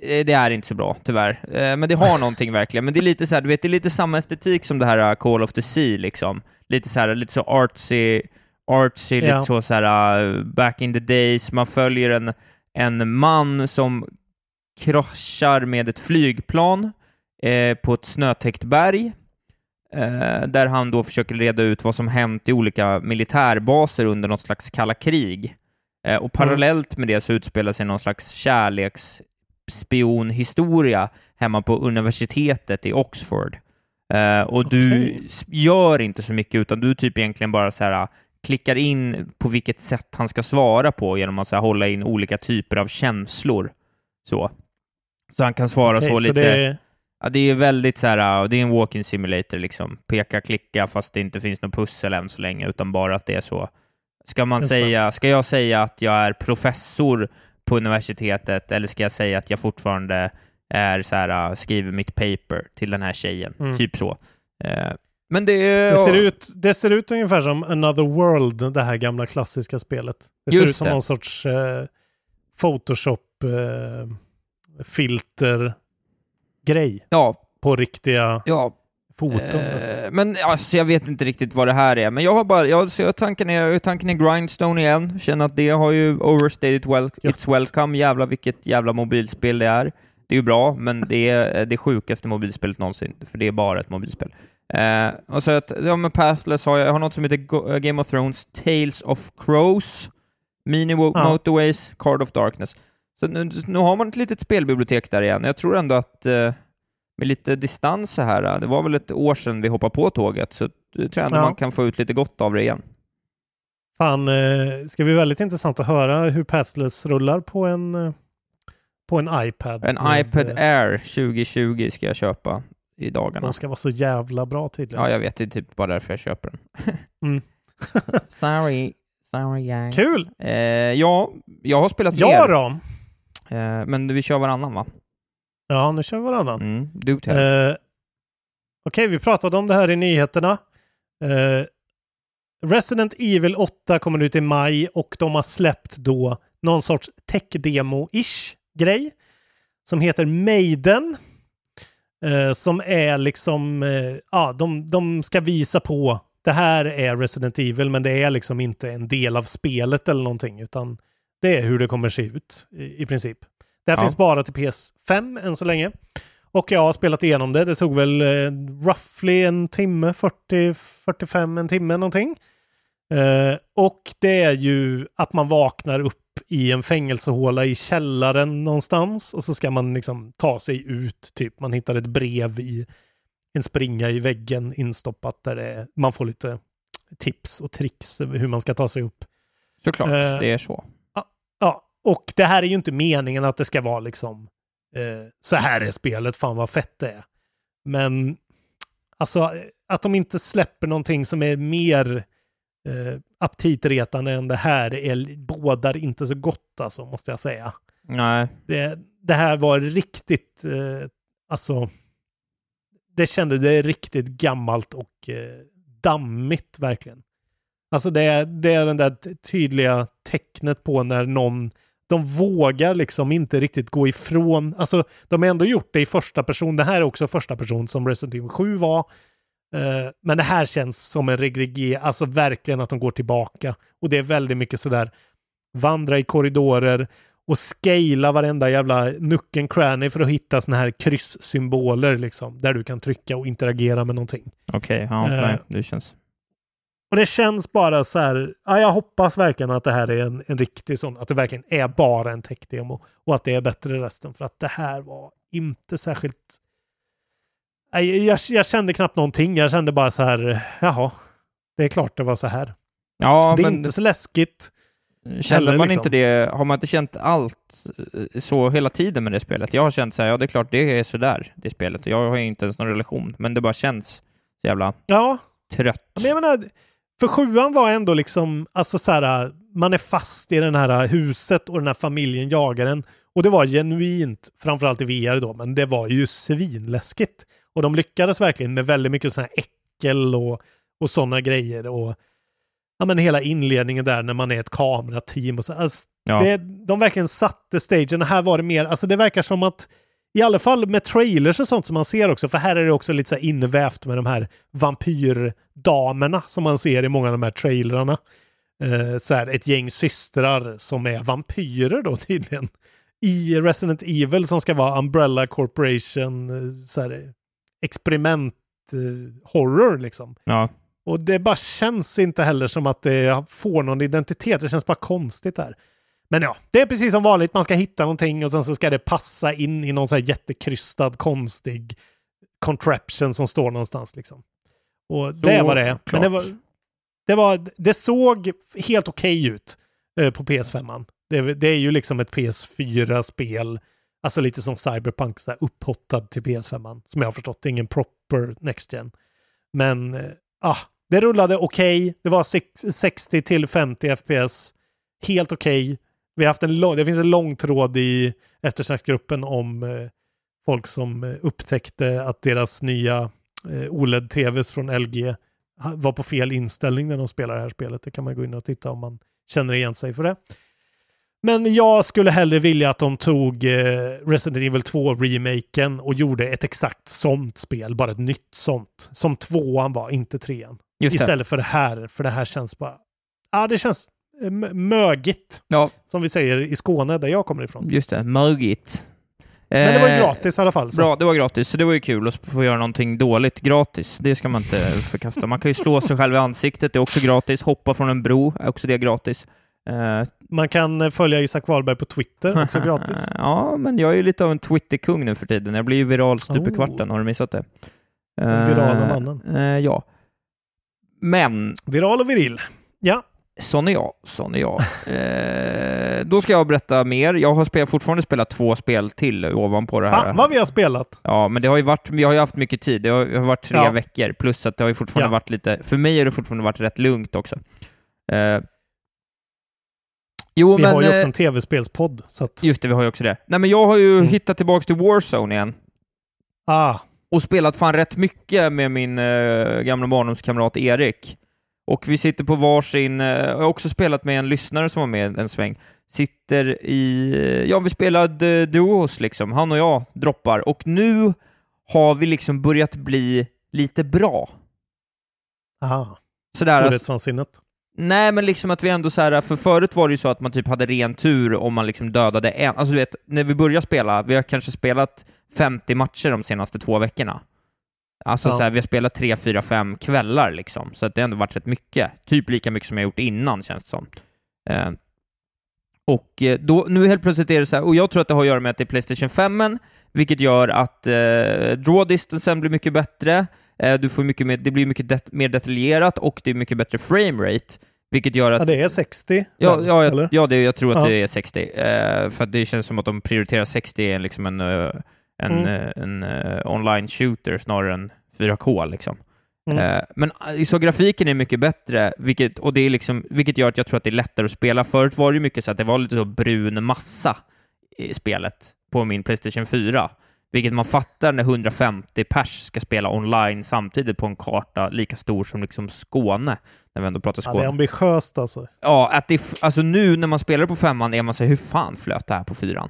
eh, det är inte så bra, tyvärr. Eh, men det har någonting verkligen. Men det är lite så här, du vet, det är lite samma estetik som det här uh, Call of the Sea, liksom. Lite så här, lite så artsy, artsy, Ja. lite så, så här, uh, back in the days. Man följer en, en man som kraschar med ett flygplan eh, på ett snötäckt berg, eh, där han då försöker reda ut vad som hänt i olika militärbaser under något slags kalla krig. Eh, och parallellt med det så utspelar sig någon slags kärleksspionhistoria hemma på universitetet i Oxford. Eh, och du gör inte så mycket, utan du typ egentligen bara så här klickar in på vilket sätt han ska svara på genom att så här, hålla in olika typer av känslor. Så. Så han kan svara Okej, så så lite... det Ja, det är väldigt så här, det är en walk-in simulator liksom. Peka, klicka, fast det inte finns något pussel än så länge, utan bara att det är så. Ska man Just det. säga, ska jag säga att jag är professor på universitetet, eller ska jag säga att jag fortfarande är så här, skriver mitt paper till den här tjejen? Mm. Typ så. Eh, men det... Det ser, ut, det ser ut ungefär som Another World, det här gamla klassiska spelet. Det ser Just ut som det. någon sorts eh, Photoshop-filter-grej. Ja. På riktiga ja. foton. Eh, men alltså, jag vet inte riktigt vad det här är, men jag har bara, jag, så jag, tanken, är, tanken är Grindstone igen, känner att det har ju overstated well, it's welcome, jävla vilket jävla mobilspel det är. Det är ju bra, men det är det sjukaste mobilspelet någonsin, för det är bara ett mobilspel. Eh, och så att, ja men Pathless har jag, jag har något som heter Go- eh, Game of Thrones Tales of Crows, Mini Ja. Motorways, Card of Darkness. Så nu, nu har man ett litet spelbibliotek där igen. Jag tror ändå att eh, med lite distans så här, eh, det var väl ett år sedan vi hoppade på tåget, så jag tror ändå Ja. man kan få ut lite gott av det igen. Fan, eh, ska bli väldigt intressant att höra hur Pathless rullar på en, eh, på en iPad. En med, iPad eh, Air 2020 ska jag köpa i dagarna. De ska vara så jävla bra tydligen. Ja, jag vet. Det är typ bara därför jag köper den. Mm. Sorry. Sorry, gang. Kul! Eh, ja, jag har spelat Ja mer. då! Eh, men vi kör varannan, va? Ja, nu kör vi varannan. Mm, du. Eh, Okej, vi pratade om det här i nyheterna. Eh, Resident Evil 8 kommer ut i maj och de har släppt då någon sorts tech-demo-ish grej som heter Maiden. Eh, som är liksom, eh, ja, de, de ska visa på det här är Resident Evil, men det är liksom inte en del av spelet eller någonting, utan det är hur det kommer se ut i, i princip. Det här Ja. finns bara till PS5 än så länge. Och jag har spelat igenom det. Det tog väl eh, roughly en timme, 40-45 en timme någonting. Eh, och det är ju att man vaknar upp i en fängelsehåla i källaren någonstans och så ska man liksom ta sig ut. Typ man hittar ett brev i en springa i väggen instoppat där är, man får lite tips och tricks hur man ska ta sig upp. Såklart, Eh, det är så. Ja, och det här är ju inte meningen att det ska vara liksom eh, så här är spelet, fan vad fett det är. Men alltså att de inte släpper någonting som är mer eh, aptitretande än det här är, bådar inte så gott alltså, måste jag säga. Nej. Det, det här var riktigt, eh, alltså, det kände det riktigt gammalt och eh, dammigt verkligen. Alltså det är, det är den där tydliga tecknet på när någon, de vågar liksom inte riktigt gå ifrån, alltså de har ändå gjort det i första person, det här är också första person som Resident Evil 7 var. Eh, men det här känns som en regreger, alltså verkligen att de går tillbaka. Och det är väldigt mycket sådär, vandra i korridorer och scala varenda jävla nucken cranny för att hitta såna här kryssymboler liksom, där du kan trycka och interagera med någonting. Okej, ja, Eh, nej, det känns... Och det känns bara så här, ja, jag hoppas verkligen att det här är en, en riktig sån, att det verkligen är bara en tech-demo och att det är bättre resten, för att det här var inte särskilt... Nej, jag, jag kände knappt någonting, jag kände bara så här, jaha, det är klart det var så här. Ja, det är men- inte så läskigt. Kände man liksom- inte det, har man inte känt allt eh, så hela tiden med det spelet? Jag har känt så här, ja det är klart det är sådär, det spelet. Jag har inte ens någon relation, men det bara känns så jävla Ja, trött. men jag menar, för sjuan var ändå liksom, alltså så här, man är fast i den här huset och den här familjen jagar en. Och det var genuint, framförallt i VR då, men det var ju svinläskigt. Och de lyckades verkligen med väldigt mycket sådana här äckel och, och sådana grejer. Och ja, men hela inledningen där när man är ett kamerateam och så. Alltså, Ja. det, de verkligen satte stagen. Här var det mer, alltså det verkar som att i alla fall med trailers och sånt som man ser också, för här är det också lite så invävt med de här vampyrdamerna som man ser i många av de här trailerarna. Eh, så här, ett gäng systrar som är vampyrer då tydligen. I Resident Evil som ska vara Umbrella Corporation, eh, så här, experiment eh, horror liksom. Ja. Och det bara känns inte heller som att det får någon identitet. Det känns bara konstigt här. Men ja, det är precis som vanligt. Man ska hitta någonting och sen så ska det passa in i någon så här jättekrystad, konstig contraption som står någonstans liksom. Och det vad det. Men det, var, det, var, det såg helt okej ut eh, på PS5. Det, det är ju liksom ett PS4-spel. Alltså lite som Cyberpunk, så här upphottad till PS5. Som jag har förstått, det är ingen proper Next Gen. Men eh, ah, det rullade okej. Det var sex- 60 till 50 FPS. Helt okej. Vi har haft en lång, det finns en lång tråd i eftersnacksgruppen om eh, folk som eh, upptäckte att deras nya eh, OLED-TVs från LG var på fel inställning när de spelar det här spelet. Det kan man gå in och titta om man känner igen sig för det. Men jag skulle hellre vilja att de tog eh, Resident Evil 2-remaken och gjorde ett exakt sånt spel, bara ett nytt sånt. Som tvåan var, inte trean. Just det. Istället för det här, för det här känns bara... Ja, det känns mögigt, Ja, som vi säger i Skåne, där jag kommer ifrån. just det. Mögigt. Men det var ju Eh, gratis i alla fall. Så. Bra, det var gratis, så det var ju kul att få göra någonting dåligt gratis. Det ska man inte förkasta. Man kan ju slå sig själv i ansiktet, det är också gratis. Hoppa från en bro, är också det gratis. Eh, Man kan eh, följa Isak Wahlberg på Twitter, också gratis. ja, men jag är ju lite av en Twitterkung nu för tiden. Jag blir ju viral stup i Oh. kvarten, har du missat det? Den virala mannen. ja. Men, Viral och viril. Ja, sån är jag, sån är jag. eh, då ska jag berätta mer. Jag har spel, fortfarande spelat två spel till ovanpå det här. fan vad vi har spelat. Ja, men det har ju varit, vi har ju haft mycket tid. Det har, det har varit tre Ja. veckor, plus att det har ju fortfarande Ja. varit lite, för mig har det fortfarande varit rätt lugnt också. Eh, jo, Vi men... har ju också eh, en tv-spelspodd. Så att, Just det, vi har ju också det. Nej, men jag har ju Mm. hittat tillbaka till Warzone igen ah, och spelat fan rätt mycket med min eh, gamla barndomskamrat Erik. Och vi sitter på varsin, eh, jag har också spelat med en lyssnare som var med en sväng. Sitter i, eh, ja vi spelade duos liksom, han och jag droppar. Och nu har vi liksom börjat bli lite bra. aha. Sådär, alltså. Nej, men liksom att vi ändå så här, för förut var det ju så att man typ hade ren tur om man liksom dödade en, alltså du vet, när vi började spela, vi har kanske spelat 50 matcher de senaste två veckorna. Alltså Ja. så här, vi har spelat tre, fyra, fem kvällar liksom, så att det har ändå varit rätt mycket. Typ lika mycket som jag gjort innan, känns det som. Eh, och eh, då, nu helt plötsligt är det så här, och jag tror att det har att göra med att det är Playstation 5, vilket gör att eh, draw distancen blir mycket bättre, eh, du får mycket mer, det blir mycket det, mer detaljerat och det är mycket bättre framerate, vilket gör att Ja, det är 60. Ja, ja, eller? jag, ja det, jag tror att Ja. det är 60. Eh, för att det känns som att de prioriterar 60 liksom en, eh, en, Mm. eh, en eh, online shooter snarare än 4K. Liksom. Mm. Eh, men så grafiken är mycket bättre, vilket, och det är liksom, vilket gör att jag tror att det är lättare att spela. Förut var det ju mycket så att det var lite så brun massa i spelet på min Playstation 4. Vilket man fattar när 150 pers ska spela online samtidigt på en karta lika stor som liksom Skåne, när vi ändå pratar Ja, Skåne. det är ambitiöst alltså. Ja, att det, alltså nu när man spelar på femman är man så här, hur fan flöt det här på fyran?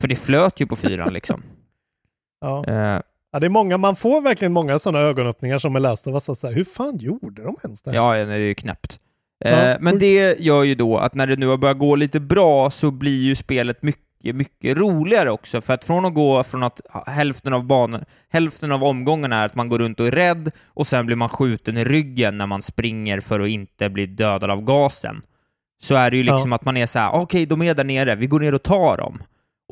För det flöt ju på fyran liksom. Ja. Eh, Ja, det är många, man får verkligen många sådana ögonöppningar som är lästa av oss. Hur fan gjorde de ens det här? ja, det är ju knäppt. Eh, Ja, men det gör ju då att när det nu har börjat gå lite bra så blir ju spelet mycket, mycket roligare också. För att från att gå från att hälften av banan, hälften av omgången är att man går runt och är rädd och sen blir man skjuten i ryggen när man springer för att inte bli dödad av gasen. Så är det ju liksom att man är så här, okej, de är där nere, vi går ner och tar dem.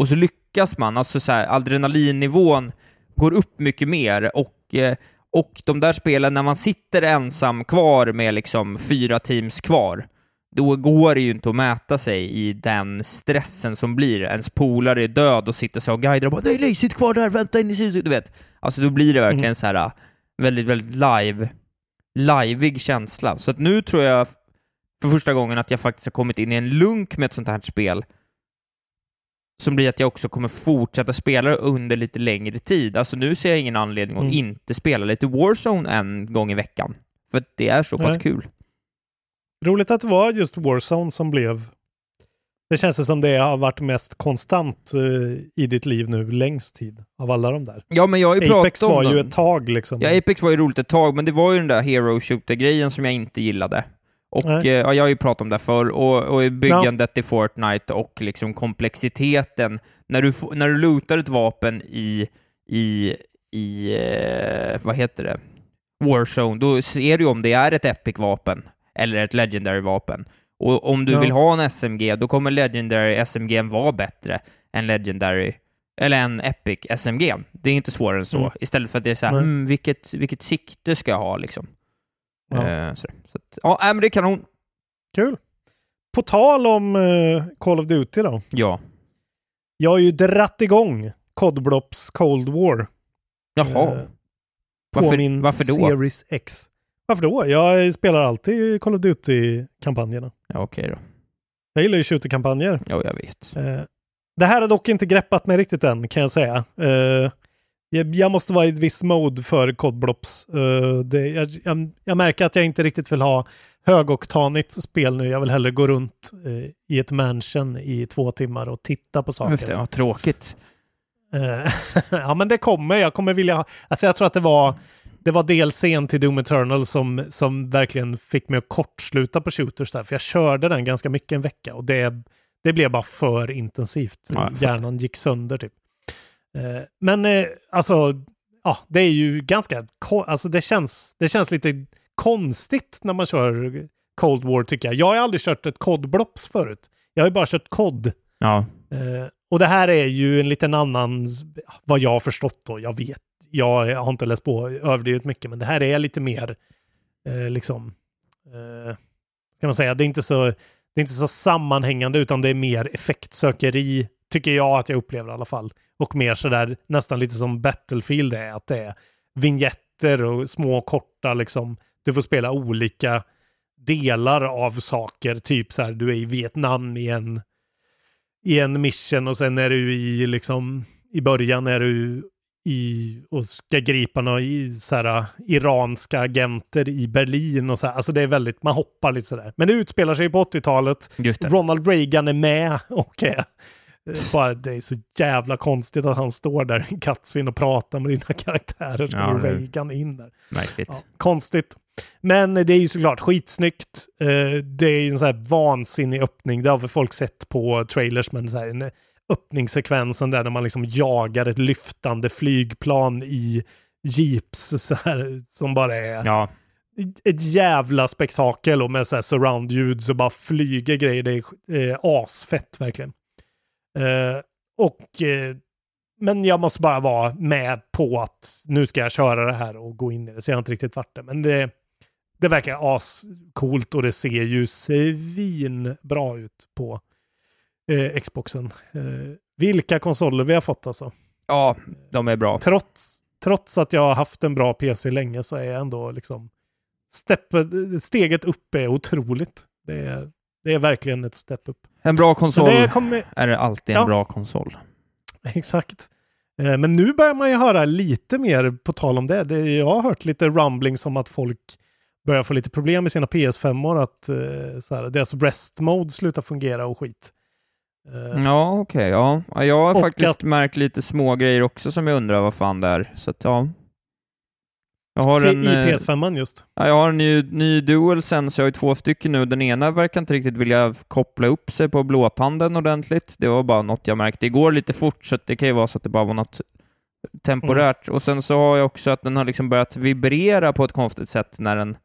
Och så lyckas man, alltså så här, adrenalinnivån går upp mycket mer och, eh, och de där spelen när man sitter ensam kvar med liksom fyra teams kvar, då går det ju inte att mäta sig i den stressen som blir. Ens polare är död och sitter så och guidar och bara ”Nej, nej, sitt kvar där, vänta in i du vet. Alltså då blir det verkligen Mm. så här äh, väldigt, väldigt live, liveig känsla. Så att nu tror jag för första gången att jag faktiskt har kommit in i en lunk med ett sånt här spel som blir att jag också kommer fortsätta spela under lite längre tid. Alltså nu ser jag ingen anledning att Mm. inte spela lite Warzone en gång i veckan. För det är så pass Nej. kul. Roligt att det var just Warzone som blev... Det känns som det har varit mest konstant eh, i ditt liv nu längst tid av alla de där. Ja, men jag har ju Apex om var ju dem. ett tag liksom. Ja, Apex var ju roligt ett tag, men det var ju den där hero shooter-grejen som jag inte gillade. Och eh, ja, jag har ju pratat om det förr, och, och byggandet i Fortnite och liksom komplexiteten. När du, när du lootar ett vapen i, i, i eh, vad heter det, Warzone, då ser du om det är ett Epic-vapen eller ett Legendary-vapen. Och om du Ja. vill ha en SMG, då kommer Legendary SMG vara bättre än Legendary eller en Epic SMG. Det är inte svårare än så. Mm. Istället för att det är så här, hmm, vilket, vilket sikte ska jag ha liksom? Ja. Eh, så så att, ja, men det är kanon. Kul. På tal om eh, Call of Duty då. Ja. Jag har ju dratt igång Codblops Cold War. Jaha. Eh, på varför, min varför då? Series X. Varför då? Jag spelar alltid Call of Duty-kampanjerna. Ja, okej då. Jag gillar ju shooter-kampanjer. Ja, jag vet. Eh, det här har dock inte greppat mig riktigt än, kan jag säga. Eh, jag, jag måste vara i ett visst mode för Codblops. Eh, det, jag, jag, jag märker att jag inte riktigt vill ha högoktanigt spel nu. Jag vill hellre gå runt eh, i ett mansion i två timmar och titta på saker. Just det, ja, tråkigt. Eh, ja, men det kommer. Jag kommer vilja ha... Alltså jag tror att det var, det var DLCn till Doom Eternal som, som verkligen fick mig att kortsluta på shooters där. För jag körde den ganska mycket en vecka och det, det blev bara för intensivt. Ja. Hjärnan gick sönder typ. Eh, men eh, alltså, ja, det är ju ganska... Alltså det känns, det känns lite konstigt när man kör Cold War tycker jag. Jag har aldrig kört ett COD-blops förut. Jag har ju bara kört COD. Ja. Eh, och det här är ju en liten annan, vad jag har förstått då, jag vet, jag har inte läst på överdrivet mycket, men det här är lite mer, liksom, ska man säga, det är inte så, det är inte så sammanhängande, utan det är mer effektsökeri, tycker jag att jag upplever i alla fall. Och mer sådär, nästan lite som Battlefield är, att det är vignetter och små korta, liksom, du får spela olika delar av saker, typ så här, du är i Vietnam i en i en mission och sen är du i liksom i början är du i och ska gripa några i, så här, iranska agenter i Berlin och så här. Alltså det är väldigt, man hoppar lite sådär. Men det utspelar sig på 80-talet. Just det. Ronald Reagan är med och är bara, det är så jävla konstigt att han står där i cutscene och pratar med dina karaktärer. Ja, är- Reagan in där. Märkligt. Ja, konstigt. Men det är ju såklart skitsnyggt. Eh, det är ju en sån här vansinnig öppning. Det har väl folk sett på trailers, men så här, en öppningssekvensen där när man liksom jagar ett lyftande flygplan i jeeps så här, som bara är Ja. ett jävla spektakel och med så här surround-ljud så bara flyger grejer. Det är eh, asfett verkligen. Eh, och eh, men jag måste bara vara med på att nu ska jag köra det här och gå in i det. Så jag har inte riktigt varit det. Men det, det verkar ascoolt och det ser ju svinbra ut på eh, Xboxen. Eh, vilka konsoler vi har fått alltså. ja, de är bra. Trots, trots att jag har haft en bra PC länge så är jag ändå liksom step, steget upp är otroligt. Det är, det är verkligen ett step upp. En bra konsol det kommer, är det alltid en Ja. bra konsol. Exakt. Eh, Men nu börjar man ju höra lite mer på tal om det. det jag har hört lite rumblings om att folk börjar få lite problem med sina PS5-or. Att eh, så här, deras rest mode slutar fungera och skit. Eh, Ja, okej. ja. ja. Jag har Och faktiskt att- märkt lite små grejer också som jag undrar vad fan det är. Så att, ja. Jag har till, en, I eh, PS5 just. ja, jag har en ny, ny DualSense, jag har ju två stycken nu. Den ena verkar inte riktigt vilja koppla upp sig på blåtanden ordentligt. Det var bara något jag märkte igår lite fort, så det kan ju vara så att det bara var något temporärt. Och sen så har jag också att den har liksom börjat vibrera på ett konstigt sätt när den,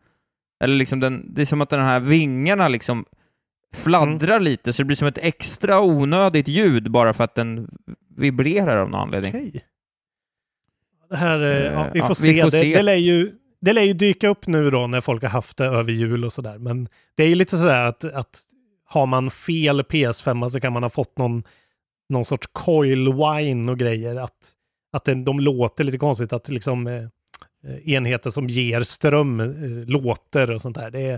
eller liksom den, det är som att den här vingarna liksom fladdrar lite, så det blir som ett extra onödigt ljud bara för att den vibrerar av någon anledning. Okej. Här, eh, ja, vi Ja, får vi se. får det, se. det lär ju det lär ju dyka upp nu då när folk har haft det över jul och sådär. Men det är ju lite sådär att, att har man fel PS5 så kan man ha fått någon, någon sorts coil wine och grejer. Att, att det, de låter lite konstigt, att liksom eh, enheter som ger ström eh, låter och sånt där. Det är,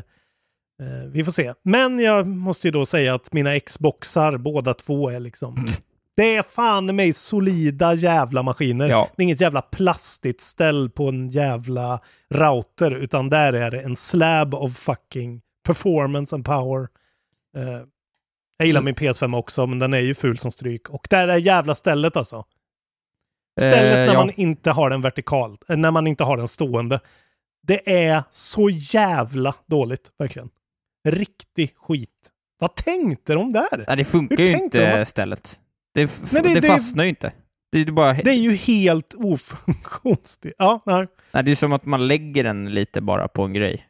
eh, vi får se. Men jag måste ju då säga att mina Xboxar, båda två, är liksom Det är fan mig solida jävla maskiner. Ja. Det är inget jävla plastigt ställ på en jävla router, utan där är det en slab of fucking performance and power. Eh, jag gillar min PS5 också, men den är ju ful som stryk. Och där är jävla stället alltså. Stället Eh, när ja. man inte har den vertikalt, eh, när man inte har den stående. Det är så jävla dåligt, verkligen. Riktig skit. Vad tänkte de där? Nej, det funkar Hur ju inte de? stället. Det, det- det, det- fastnar ju inte. Det är bara... Det är ju helt ofunktionsdrivet. Ja, nej. Nej, det är som att man lägger den lite bara på en grej.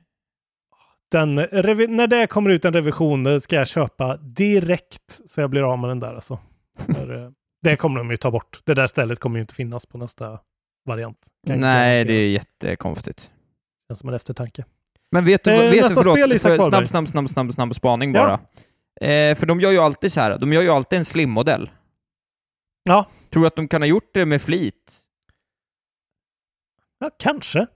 Den, när det kommer ut en revision ska jag köpa direkt så jag blir av med den där alltså. Eh, det kommer de ju ta bort. Det där stället kommer ju inte finnas på nästa variant. Kan Nej, det är jättekonstigt. känns som en eftertanke. Men vet du, Eh, vet du förlåt, spel, Isak snabb, snabb, snabb, snabb, snabb spaning Ja. bara. Eh, för de gör ju alltid så här, de gör ju alltid en slim-modell. Ja. Tror du att de kan ha gjort det med flit? Ja, kanske.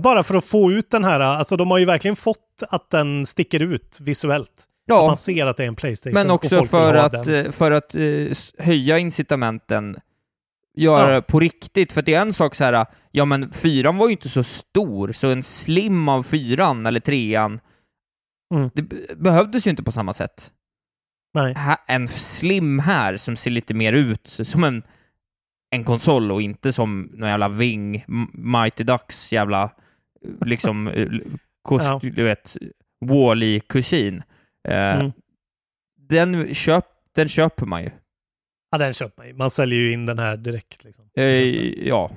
Bara för att få ut den här, alltså de har ju verkligen fått att den sticker ut visuellt. Att Ja, man ser att det är en Playstation. men också vill för att, eh, för att eh, s- höja incitamenten, göra Ja. på riktigt. För det är en sak så här, ja men fyran var ju inte så stor, så en slim av fyran eller trean, Mm. det be- behövdes ju inte på samma sätt. Nej. En slim här som ser lite mer ut som en, en konsol och inte som någon jävla Ving, Mighty Ducks jävla, liksom, eh, kost, Ja. du vet, Wall-E-kusin. Eh, Mm. den, köp, den köper man ju. Ja, den köper man ju. Man säljer ju in den här direkt. Liksom. Eh, ja.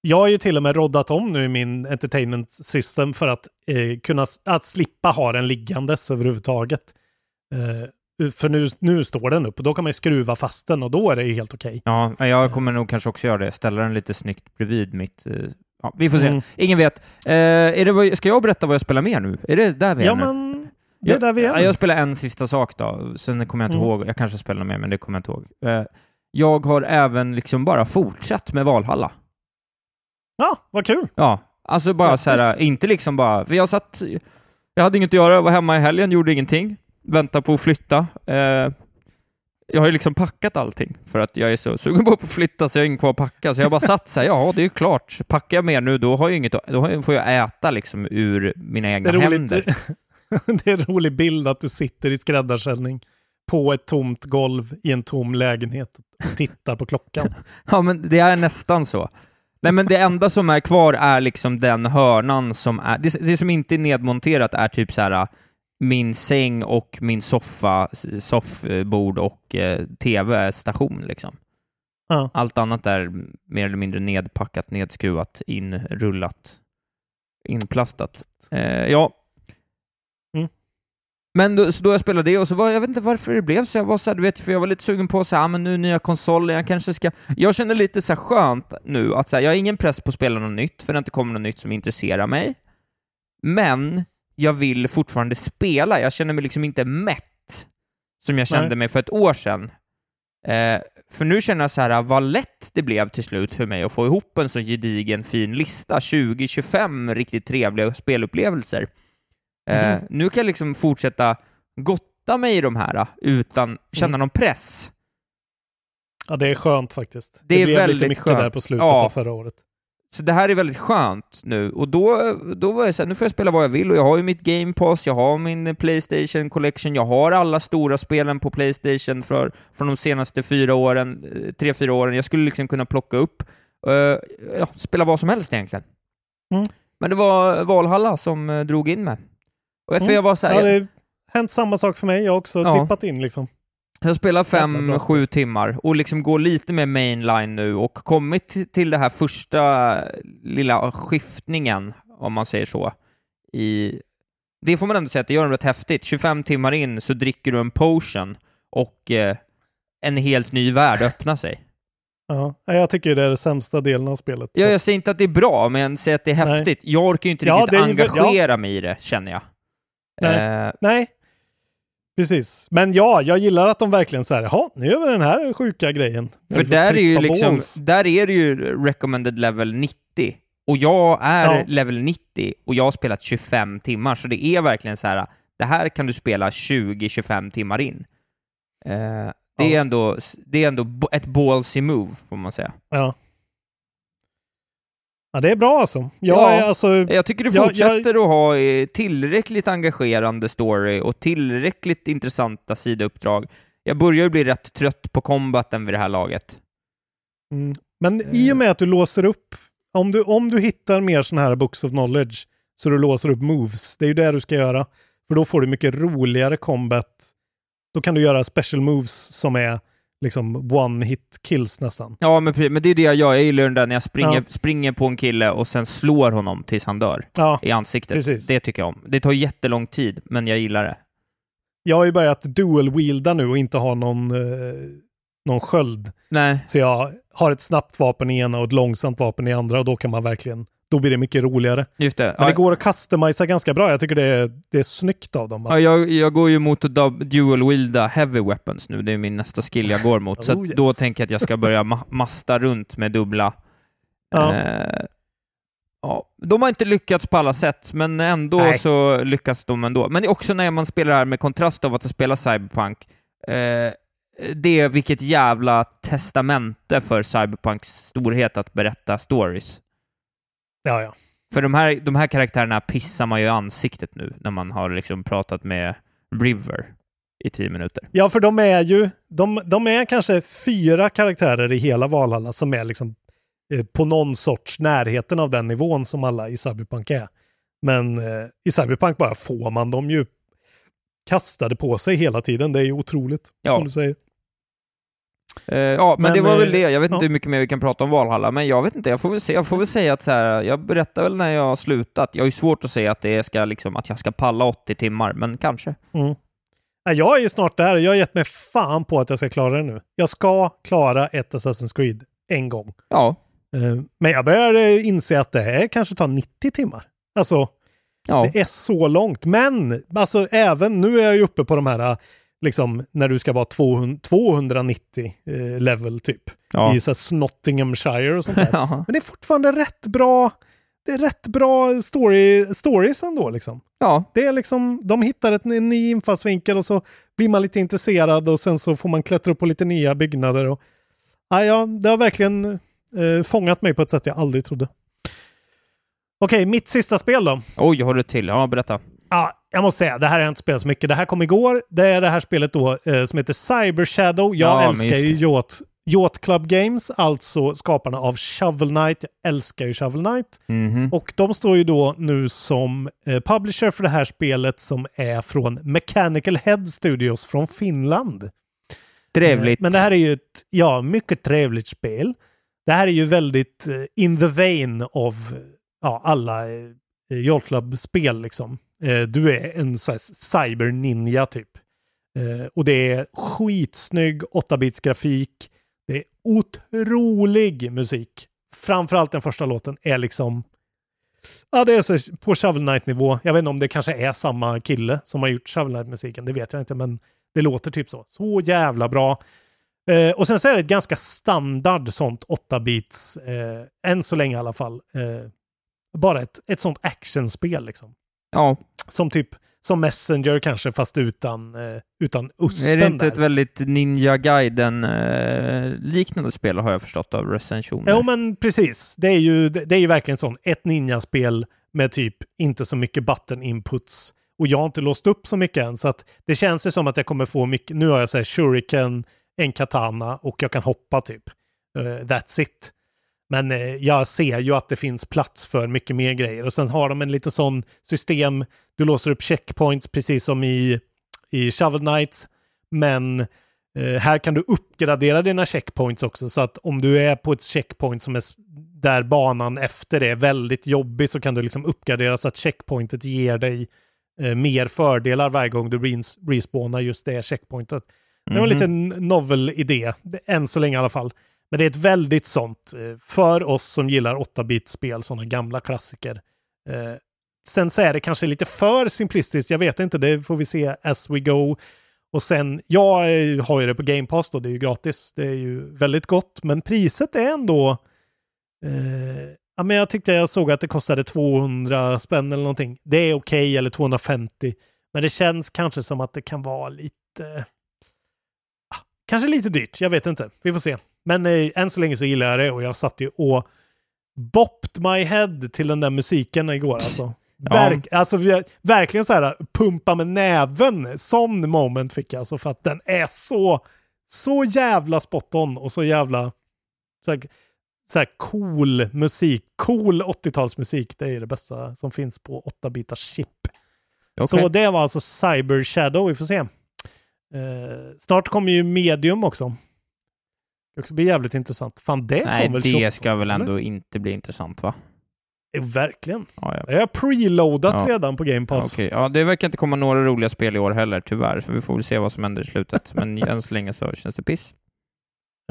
Jag har ju till och med roddat om nu i min entertainment system för att eh, kunna att slippa ha den liggandes överhuvudtaget. Eh, för nu, nu står den upp och då kan man skruva fast den och då är det ju helt okej. ja, jag kommer nog kanske också göra det. Ställa den lite snyggt bredvid mitt... eh, ja, vi får se. Mm. Ingen vet. Eh, är det, vad- ska jag berätta vad jag spelar mer nu? Är det där vi är Ja, nu? men det är Jag- där vi är. ja, Jag spelar en sista sak då, sen kommer jag inte Mm. ihåg. Jag kanske spelar mer, men det kommer jag inte ihåg. Eh, jag har även liksom bara fortsatt med Valhalla. Ja, vad kul! Ja, alltså bara Grattis. så här, inte liksom bara, för jag satt, jag hade inget att göra, jag var hemma i helgen, gjorde ingenting, väntade på att flytta. Eh, jag har ju liksom packat allting för att jag är så sugen på att flytta så jag har inget kvar att packa. Så jag bara satt så här, ja det är ju klart, packar jag mer nu då har jag inget, då får jag äta liksom ur mina Det egna roligt, händer. det är en rolig bild att du sitter i skräddarställning på ett tomt golv i en tom lägenhet och tittar på klockan. Ja, men det är nästan så. Nej, men det enda som är kvar är liksom den hörnan som är, det, det som inte är nedmonterat är typ så här min säng och min soffa, soffbord och eh, tv-station liksom. Ja. Allt annat är mer eller mindre nedpackat, nedskruvat, inrullat, inplastat. Eh, ja. Mm. Men då, så då jag spelade det och så var jag vet inte varför det blev så, jag var så här, du vet, för jag var lite sugen på så här, ah, men nu nya konsoler, jag kanske ska, jag känner lite så här skönt nu att så här, jag har ingen press på att spela något nytt, för det inte kommer något nytt som intresserar mig. Men jag vill fortfarande spela, jag känner mig liksom inte mätt, som jag kände Nej. mig för ett år sedan. Eh, för nu känner jag så här, vad lätt det blev till slut för mig att få ihop en så gedigen fin lista, 20-25 riktigt trevliga spelupplevelser. Eh, Mhm. nu kan jag liksom fortsätta gotta mig i de här eh, utan känna Mm. någon press. Ja, det är skönt faktiskt. Det är blev lite väldigt mycket skönt. där på slutet Ja. av förra året. Så det här är väldigt skönt nu och då, då var jag så här, nu får jag spela vad jag vill och jag har ju mitt Game Pass, jag har min Playstation Collection, jag har alla stora spelen på Playstation för, från de senaste fyra åren, eh, tre, fyra åren. Jag skulle liksom kunna plocka upp, eh, ja, spela vad som helst egentligen. Mm. Men det var Valhalla som eh, drog in mig. Och Mm. jag var så här, Ja, det har hänt samma sak för mig. Jag har också Ja. dippat in liksom. Jag spelar fem, sju timmar och liksom går lite med mainline nu och kommit till- det här första lilla skiftningen, om man säger så. I... Det får man ändå säga att det gör rätt häftigt. 25 timmar in så dricker du en potion och eh, en helt ny värld öppnar sig. Ja, jag tycker det är den sämsta delen av spelet. Ja, jag säger inte att det är bra, men jag säger att det är Nej. häftigt. Jag orkar ju inte Ja, riktigt det är engagera mig i det, känner jag. Nej. Eh, Nej, precis. Men ja, jag gillar att de verkligen så här, jaha, nu gör vi den här sjuka grejen. För där är ju liksom, där är det ju recommended level 90. Och jag är Ja. level 90 och jag har spelat 25 timmar, så det är verkligen så här, det här kan du spela 20-25 timmar in. Eh, det, är Ja. ändå, det är ändå ett ballsy move, får man säga. Ja. Ja, det är bra alltså. Jag Ja. alltså... Jag tycker du jag- fortsätter att ha eh, tillräckligt engagerande story och tillräckligt intressanta sidouppdrag. Jag börjar ju bli rätt trött på combaten vid det här laget. Mm. Men i och med att du låser upp, om du, om du hittar mer sådana här books of knowledge, så du låser upp moves, det är ju det du ska göra. För då får du mycket roligare combat. Då kan du göra special moves som är liksom one hit kills nästan. Ja, men, men det är det jag gör. Jag gillar den där när jag springer, Ja. springer på en kille och sen slår honom tills han dör Ja, i ansiktet. precis. Det tycker jag om. Det tar jättelång tid, men jag gillar det. jag har ju börjat dual-wielda nu och inte ha någon, eh, någon sköld. Nej, Så jag har ett snabbt vapen i ena och ett långsamt vapen i andra och då kan man verkligen, då blir det mycket roligare. just det. Men det går att customisa ganska bra. Jag tycker det är, det är snyggt av dem. ja, jag, jag går ju mot att dual-wielda heavy weapons nu. Det är min nästa skill jag går mot. Så Oh, att yes. då tänker jag att jag ska börja ma- masta runt med dubbla. Ja. Eh, ja. De har inte lyckats på alla sätt, men ändå Nej. så lyckas de ändå. Men också när man spelar här med kontrast av att spela Cyberpunk, eh, det är vilket jävla testamente för Cyberpunks storhet att berätta stories. Ja, ja. För de här, de här karaktärerna pissar man ju i ansiktet nu när man har liksom pratat med River i tio minuter. Ja, för de är ju, de, de är kanske fyra karaktärer i hela Valhalla som är liksom eh, på någon sorts närheten av den nivån som alla i Cyberpunk är. Men eh, i Cyberpunk bara får man dem ju kastade på sig hela tiden. Det är ju otroligt, Ja. som du säger. Eh, ja, men, Men, det var väl eh, det. Jag vet inte ja. hur mycket mer vi kan prata om Valhalla, men jag vet inte. Jag får väl, se, jag får väl säga att så här, jag berättar väl när jag har slutat. Jag har ju svårt att säga att, det ska, liksom, att jag ska palla 80 timmar, men kanske. Mm. Jag är ju snart där. Jag har gett mig fan på att jag ska klara det nu. Jag ska klara ett Assassin's Creed en gång. Ja, Eh, Men jag börjar inse att det här kanske tar 90 timmar. Alltså, ja. Det är så långt. Men alltså även nu är jag ju uppe på de här, liksom när du ska vara 200, 290 eh, level typ. Ja. I så här Snottinghamshire och sånt där. Ja. Men det är fortfarande rätt bra. Det är rätt bra story, stories ändå liksom. ja. Det är liksom, de hittar ett, en ny infallsvinkel och så blir man lite intresserad och sen så får man klättra upp på lite nya byggnader. Och, ja, ja, det har verkligen eh, fångat mig på ett sätt jag aldrig trodde. Okej, mitt sista spel då. Oj, har du till? Ja, berätta. Ja, jag måste säga, det här har jag inte spelat så mycket. Det här kom igår. Det är det här spelet då eh, som heter Cyber Shadow. Jag Ja, älskar ju. Yacht, Yacht Club Games, alltså skaparna av Shovel Knight. Jag älskar ju Shovel Knight. Mhm. Och de står ju då nu som eh, publisher för det här spelet som är från Mechanical Head Studios från Finland. Trevligt. Eh, Men det här är ju ett, ja, mycket trevligt spel. Det här är ju väldigt eh, in the vein av ja, alla eh, Yacht Club-spel liksom. Eh, du är en cyber-ninja typ. Eh, och det är skitsnygg 8-bits grafik. Det är otrolig musik. Framförallt den första låten är liksom Ja, det är så på Shovel Knight-nivå. Jag vet inte om det kanske är samma kille som har gjort Shovel Knight-musiken. Det vet jag inte, men det låter typ så. Så jävla bra. Eh, och sen så är det ett ganska standard sånt 8-bits, eh, än så länge i alla fall. Eh, bara ett, ett sånt actionspel liksom. Ja, Som typ, som Messenger kanske, fast utan, eh, utan uspen är det inte där. ett väldigt Ninja Gaiden-liknande spel har jag förstått av recensioner? Jo, men precis. Det är ju, det är ju verkligen sån, ett ninjaspel med typ inte så mycket button inputs. Och jag har inte låst upp så mycket än, så att det känns ju som att jag kommer få mycket. Nu har jag så här shuriken, en katana och jag kan hoppa typ. Eh, that's it. Men eh, jag ser ju att det finns plats för mycket mer grejer. Och sen har de en liten sån system, du låser upp checkpoints precis som i, i Shovel Knight. Men eh, här kan du uppgradera dina checkpoints också. Så att om du är på ett checkpoint som är där banan efter det är väldigt jobbig så kan du liksom uppgradera så att checkpointet ger dig eh, mer fördelar varje gång du res- respawnar just det checkpointet. Det var en Mhm. liten novel idé, det- än så länge i alla fall. Men det är ett väldigt sånt, eh, för oss som gillar 8-bit-spel, sådana gamla klassiker. Eh, sen så är det kanske lite för simplistiskt, jag vet inte, det får vi se as we go. Och sen, jag eh, har ju det på Game Pass då, det är ju gratis, det är ju väldigt gott, men priset är ändå... Eh, ja, men jag tyckte jag såg att det kostade 200 spänn eller någonting. Det är okej, okay, eller 250. Men det känns kanske som att det kan vara lite... Ah, kanske lite dyrt, jag vet inte. Vi får se. Men eh, än så länge så gillar jag det och jag satt ju och bopped my head till den där musiken igår alltså. Ja. Verk, alltså verkligen så här pumpa med näven. Sån moment fick jag alltså för att den är så, så jävla spot on och så jävla så här, så här cool musik. Cool 80-talsmusik. Det är det bästa som finns på 8-bitars chip. Okay. Så det var alltså Cyber Shadow. Vi får se. Eh, snart kommer ju Medium också. Det ska bli jävligt intressant. Fan, det Nej, väl det ska väl ändå eller? inte bli intressant, va? Eh, verkligen. Ja, ja. Jag har preloadat ja. redan på Game Pass. Okay. Ja, det verkar inte komma några roliga spel i år heller, tyvärr. Så vi får väl se vad som händer i slutet. Men än så länge så känns det piss.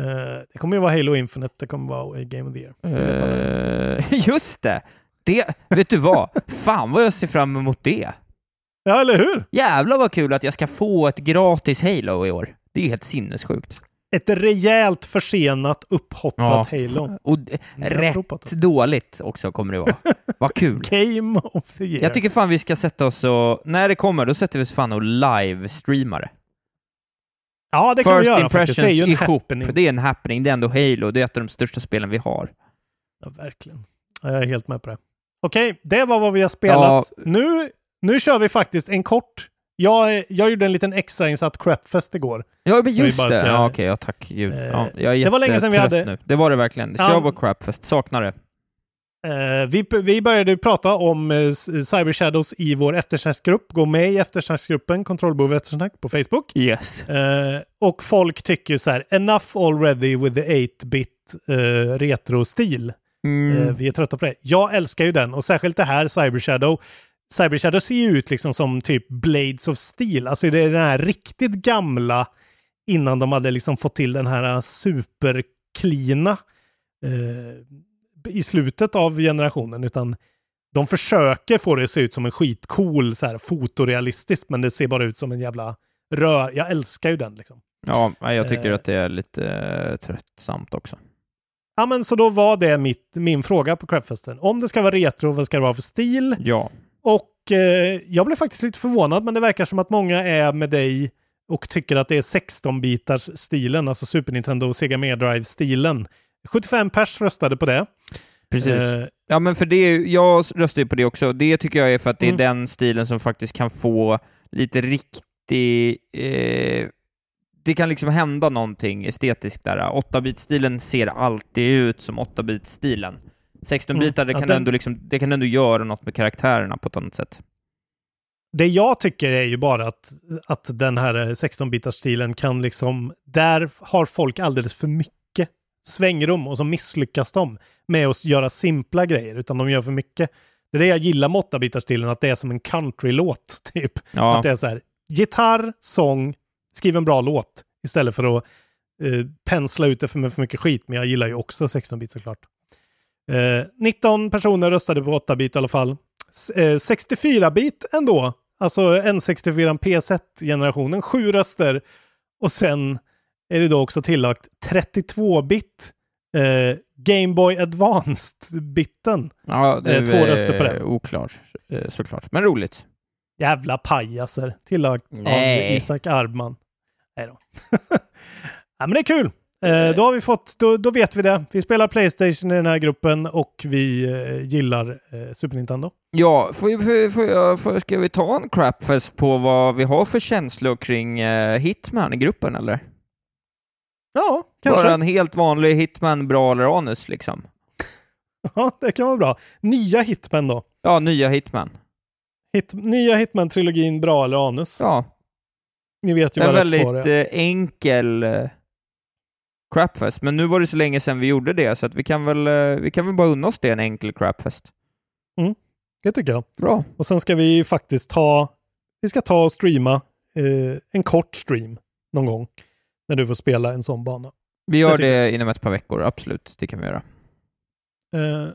Uh, det kommer ju vara Halo Infinite, det kommer vara Game of the Year. Uh, just det! det! Vet du vad? Fan vad jag ser fram emot det! Ja, eller hur? Jävlar vad kul att jag ska få ett gratis Halo i år. Det är ju helt sinnessjukt ett rejält försenat, upphottat ja. Halo. Och rätt dåligt också kommer det vara. Vad kul. Game of the year. Jag tycker fan vi ska sätta oss och, när det kommer, då sätter vi oss fan och live-streamar det. Ja, det kan First vi göra faktiskt. Det är ju en ihop. happening. Det är en happening. Det är ändå Halo. Det är ett av de största spelen vi har. Ja, verkligen. Jag är helt med på det. Okej, det var vad vi har spelat. Ja. Nu, nu kör vi faktiskt en kort jag, jag gjorde en liten extrainsatt crapfest igår. Ja, men just det. Ska... Ja, okej, ja, tack Gud. Eh, ja, jag är det var länge sedan vi hade... Nu. Det var det verkligen. Kör ja. vår crapfest. Saknar det. Uh, vi, vi började prata om uh, Cyber Shadows i vår eftersnacksgrupp. Gå med i eftersnacksgruppen, kontrollbehov eftersnack på Facebook. Yes. Uh, och folk tycker så här, enough already with the 8-bit retro-stil. Mm. vi är trötta på det. Jag älskar ju den och särskilt det här Cyber Shadow. Cyber Shadow ser ju ut liksom som typ Blades of Steel. Alltså det är den här riktigt gamla innan de hade liksom fått till den här superklina eh, i slutet av generationen. Utan de försöker få det att se ut som en skitcool så här fotorealistiskt, men det ser bara ut som en jävla rör. Jag älskar ju den liksom. Ja, jag tycker eh, att det är lite eh, tröttsamt också. Ja, men så då var det mitt, min fråga på Crapfesten. Om det ska vara retro, vad ska det vara för stil? Ja. Och eh, jag blev faktiskt lite förvånad, men det verkar som att många är med dig och tycker att det är 16-bitars stilen, alltså Super Nintendo och Sega Mega Drive-stilen. 75 pers röstade på det. Precis. Eh, ja, men för det, jag röstade på det också. Det tycker jag är för att det är mm. den stilen som faktiskt kan få lite riktig... Eh, det kan liksom hända någonting estetiskt där. 8-bit-stilen ser alltid ut som 8-bit-stilen. 16-bitar, mm. det, kan den... ändå liksom, det kan ändå göra något med karaktärerna på ett annat sätt. Det jag tycker är ju bara att, att den här 16-bitars-stilen kan liksom, där har folk alldeles för mycket svängrum och så misslyckas de med att göra simpla grejer, utan de gör för mycket. Det är det jag gillar med 8-bitars-stilen, att det är som en countrylåt, typ. Ja. Att det är så här, gitarr, sång, skriv en bra låt, istället för att eh, pensla ut det för, för mycket skit. Men jag gillar ju också 16-bit såklart. Eh, 19 personer röstade på 8-bit i alla fall. Eh, 64-bit ändå. Alltså N64 PS1-generationen. Sju röster. Och sen är det då också tillagt 32-bit eh, Game Boy Advanced-biten. Ja, det är eh, två röster på det. Oklart, eh, såklart. Men roligt. Jävla pajaser. Tillagt Nej. av Isak Arbman. Nej då. ja, men det är kul. Eh, då har vi fått, då, då, vet vi det. Vi spelar Playstation i den här gruppen och vi eh, gillar eh, Super Nintendo. Ja, får, får, får, får, ska vi ta en crapfest på vad vi har för känslor kring eh, Hitman i gruppen eller? Ja, kanske. Bara en helt vanlig Hitman, bra eller anus liksom? ja, det kan vara bra. Nya Hitman då? Ja, nya Hitman. Hit, nya Hitman-trilogin, bra eller anus? Ja. Ni vet ju vad rätt svar är. En väldigt enkel eh, crapfest, men nu var det så länge sedan vi gjorde det, så att vi kan väl, eh, vi kan väl bara unna oss det, en enkel crapfest. Mm, det tycker jag. Bra. Och sen ska vi faktiskt ta, vi ska ta och streama eh, en kort stream någon gång, när du får spela en sån bana. Vi gör Det det inom ett par veckor, absolut. Det kan vi göra. Eh,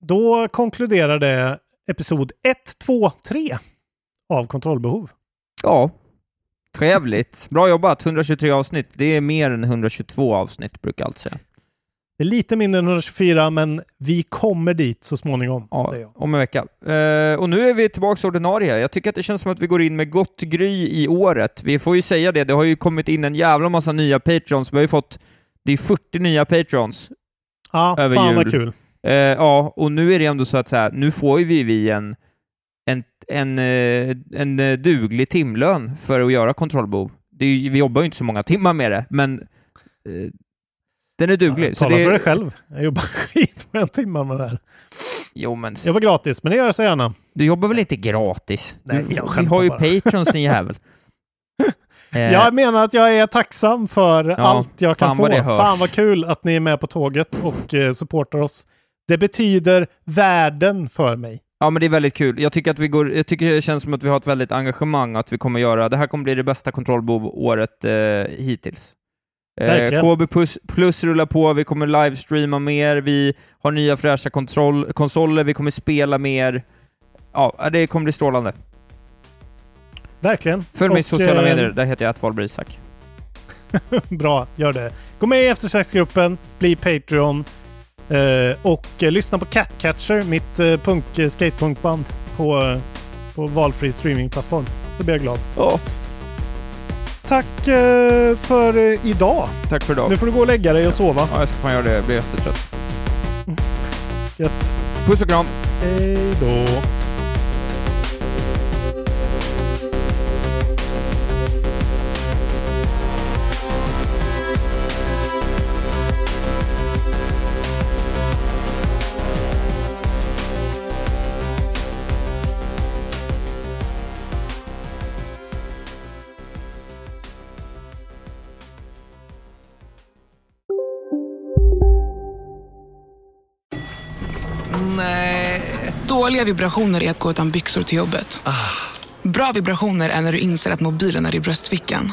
då konkluderar det episod 1, 2, 3 av Kontrollbehov. Ja, trevligt. Bra jobbat. 123 avsnitt. Det är mer än 122 avsnitt, brukar jag alltid säga. Det är lite mindre än 124, men vi kommer dit så småningom. Ja, om en vecka. Eh, och nu är vi tillbaka ordinarie. Jag tycker att det känns som att vi går in med gott gry i året. Vi får ju säga det, det har ju kommit in en jävla massa nya patrons. Vi har ju fått, det är 40 nya patrons. Ja, Över fan jul. vad kul. Eh, ja, och nu är det ändå så att så här, nu får ju vi, vi en, en, en, eh, en eh, duglig timlön för att göra kontrollbehov. Det är, vi jobbar ju inte så många timmar med det, men eh, den är duglig. Ja, tala det, för dig själv. Jag jobbar skit en timme med det här. Jo, men Jag var gratis, men det gör jag så gärna. du jobbar väl inte gratis? Nej, jag vi har ju bara. patrons, din jävel. Eh, Jag menar att jag är tacksam för allt jag kan fan få. vad. Fan vad kul att ni är med på tåget och eh, supportar oss. Det betyder världen för mig. Ja, men det är väldigt kul. Jag tycker att vi går, jag tycker det känns som att vi har ett väldigt engagemang att vi kommer göra, det här kommer bli det bästa kontrollbehov-året eh, hittills. Eh. KB plus, plus rullar på, vi kommer livestreama mer, vi har nya fräscha kontroll, konsoler, vi kommer spela mer. Ja, det kommer bli strålande. Verkligen. Följ mig i sociala eh, medier, där heter jag Atvalber Isak. Bra, gör det. Gå med i eftersnacksgruppen, bli Patreon eh, och eh, lyssna på Catcatcher, mitt eh, punk, skatepunkband på, på valfri streamingplattform. Så blir jag glad. Ja. Tack för idag. Tack för idag. Nu får du gå och lägga dig och sova. Ja, jag ska fan göra det, jag blir jättetrött. Gött. Puss och kram! Hej då. Dåliga vibrationer är att gå utan byxor till jobbet. Bra vibrationer är när du inser att mobilen är i bröstfickan.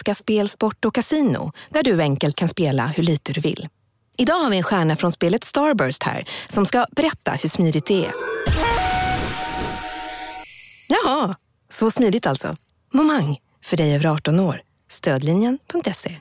Svenska Spel, Sport och Casino där du enkelt kan spela hur lite du vill. Idag har vi en stjärna från spelet Starburst här som ska berätta hur smidigt det är. Jaha, så smidigt alltså. Momang, för dig över 18 år. Stödlinjen.se.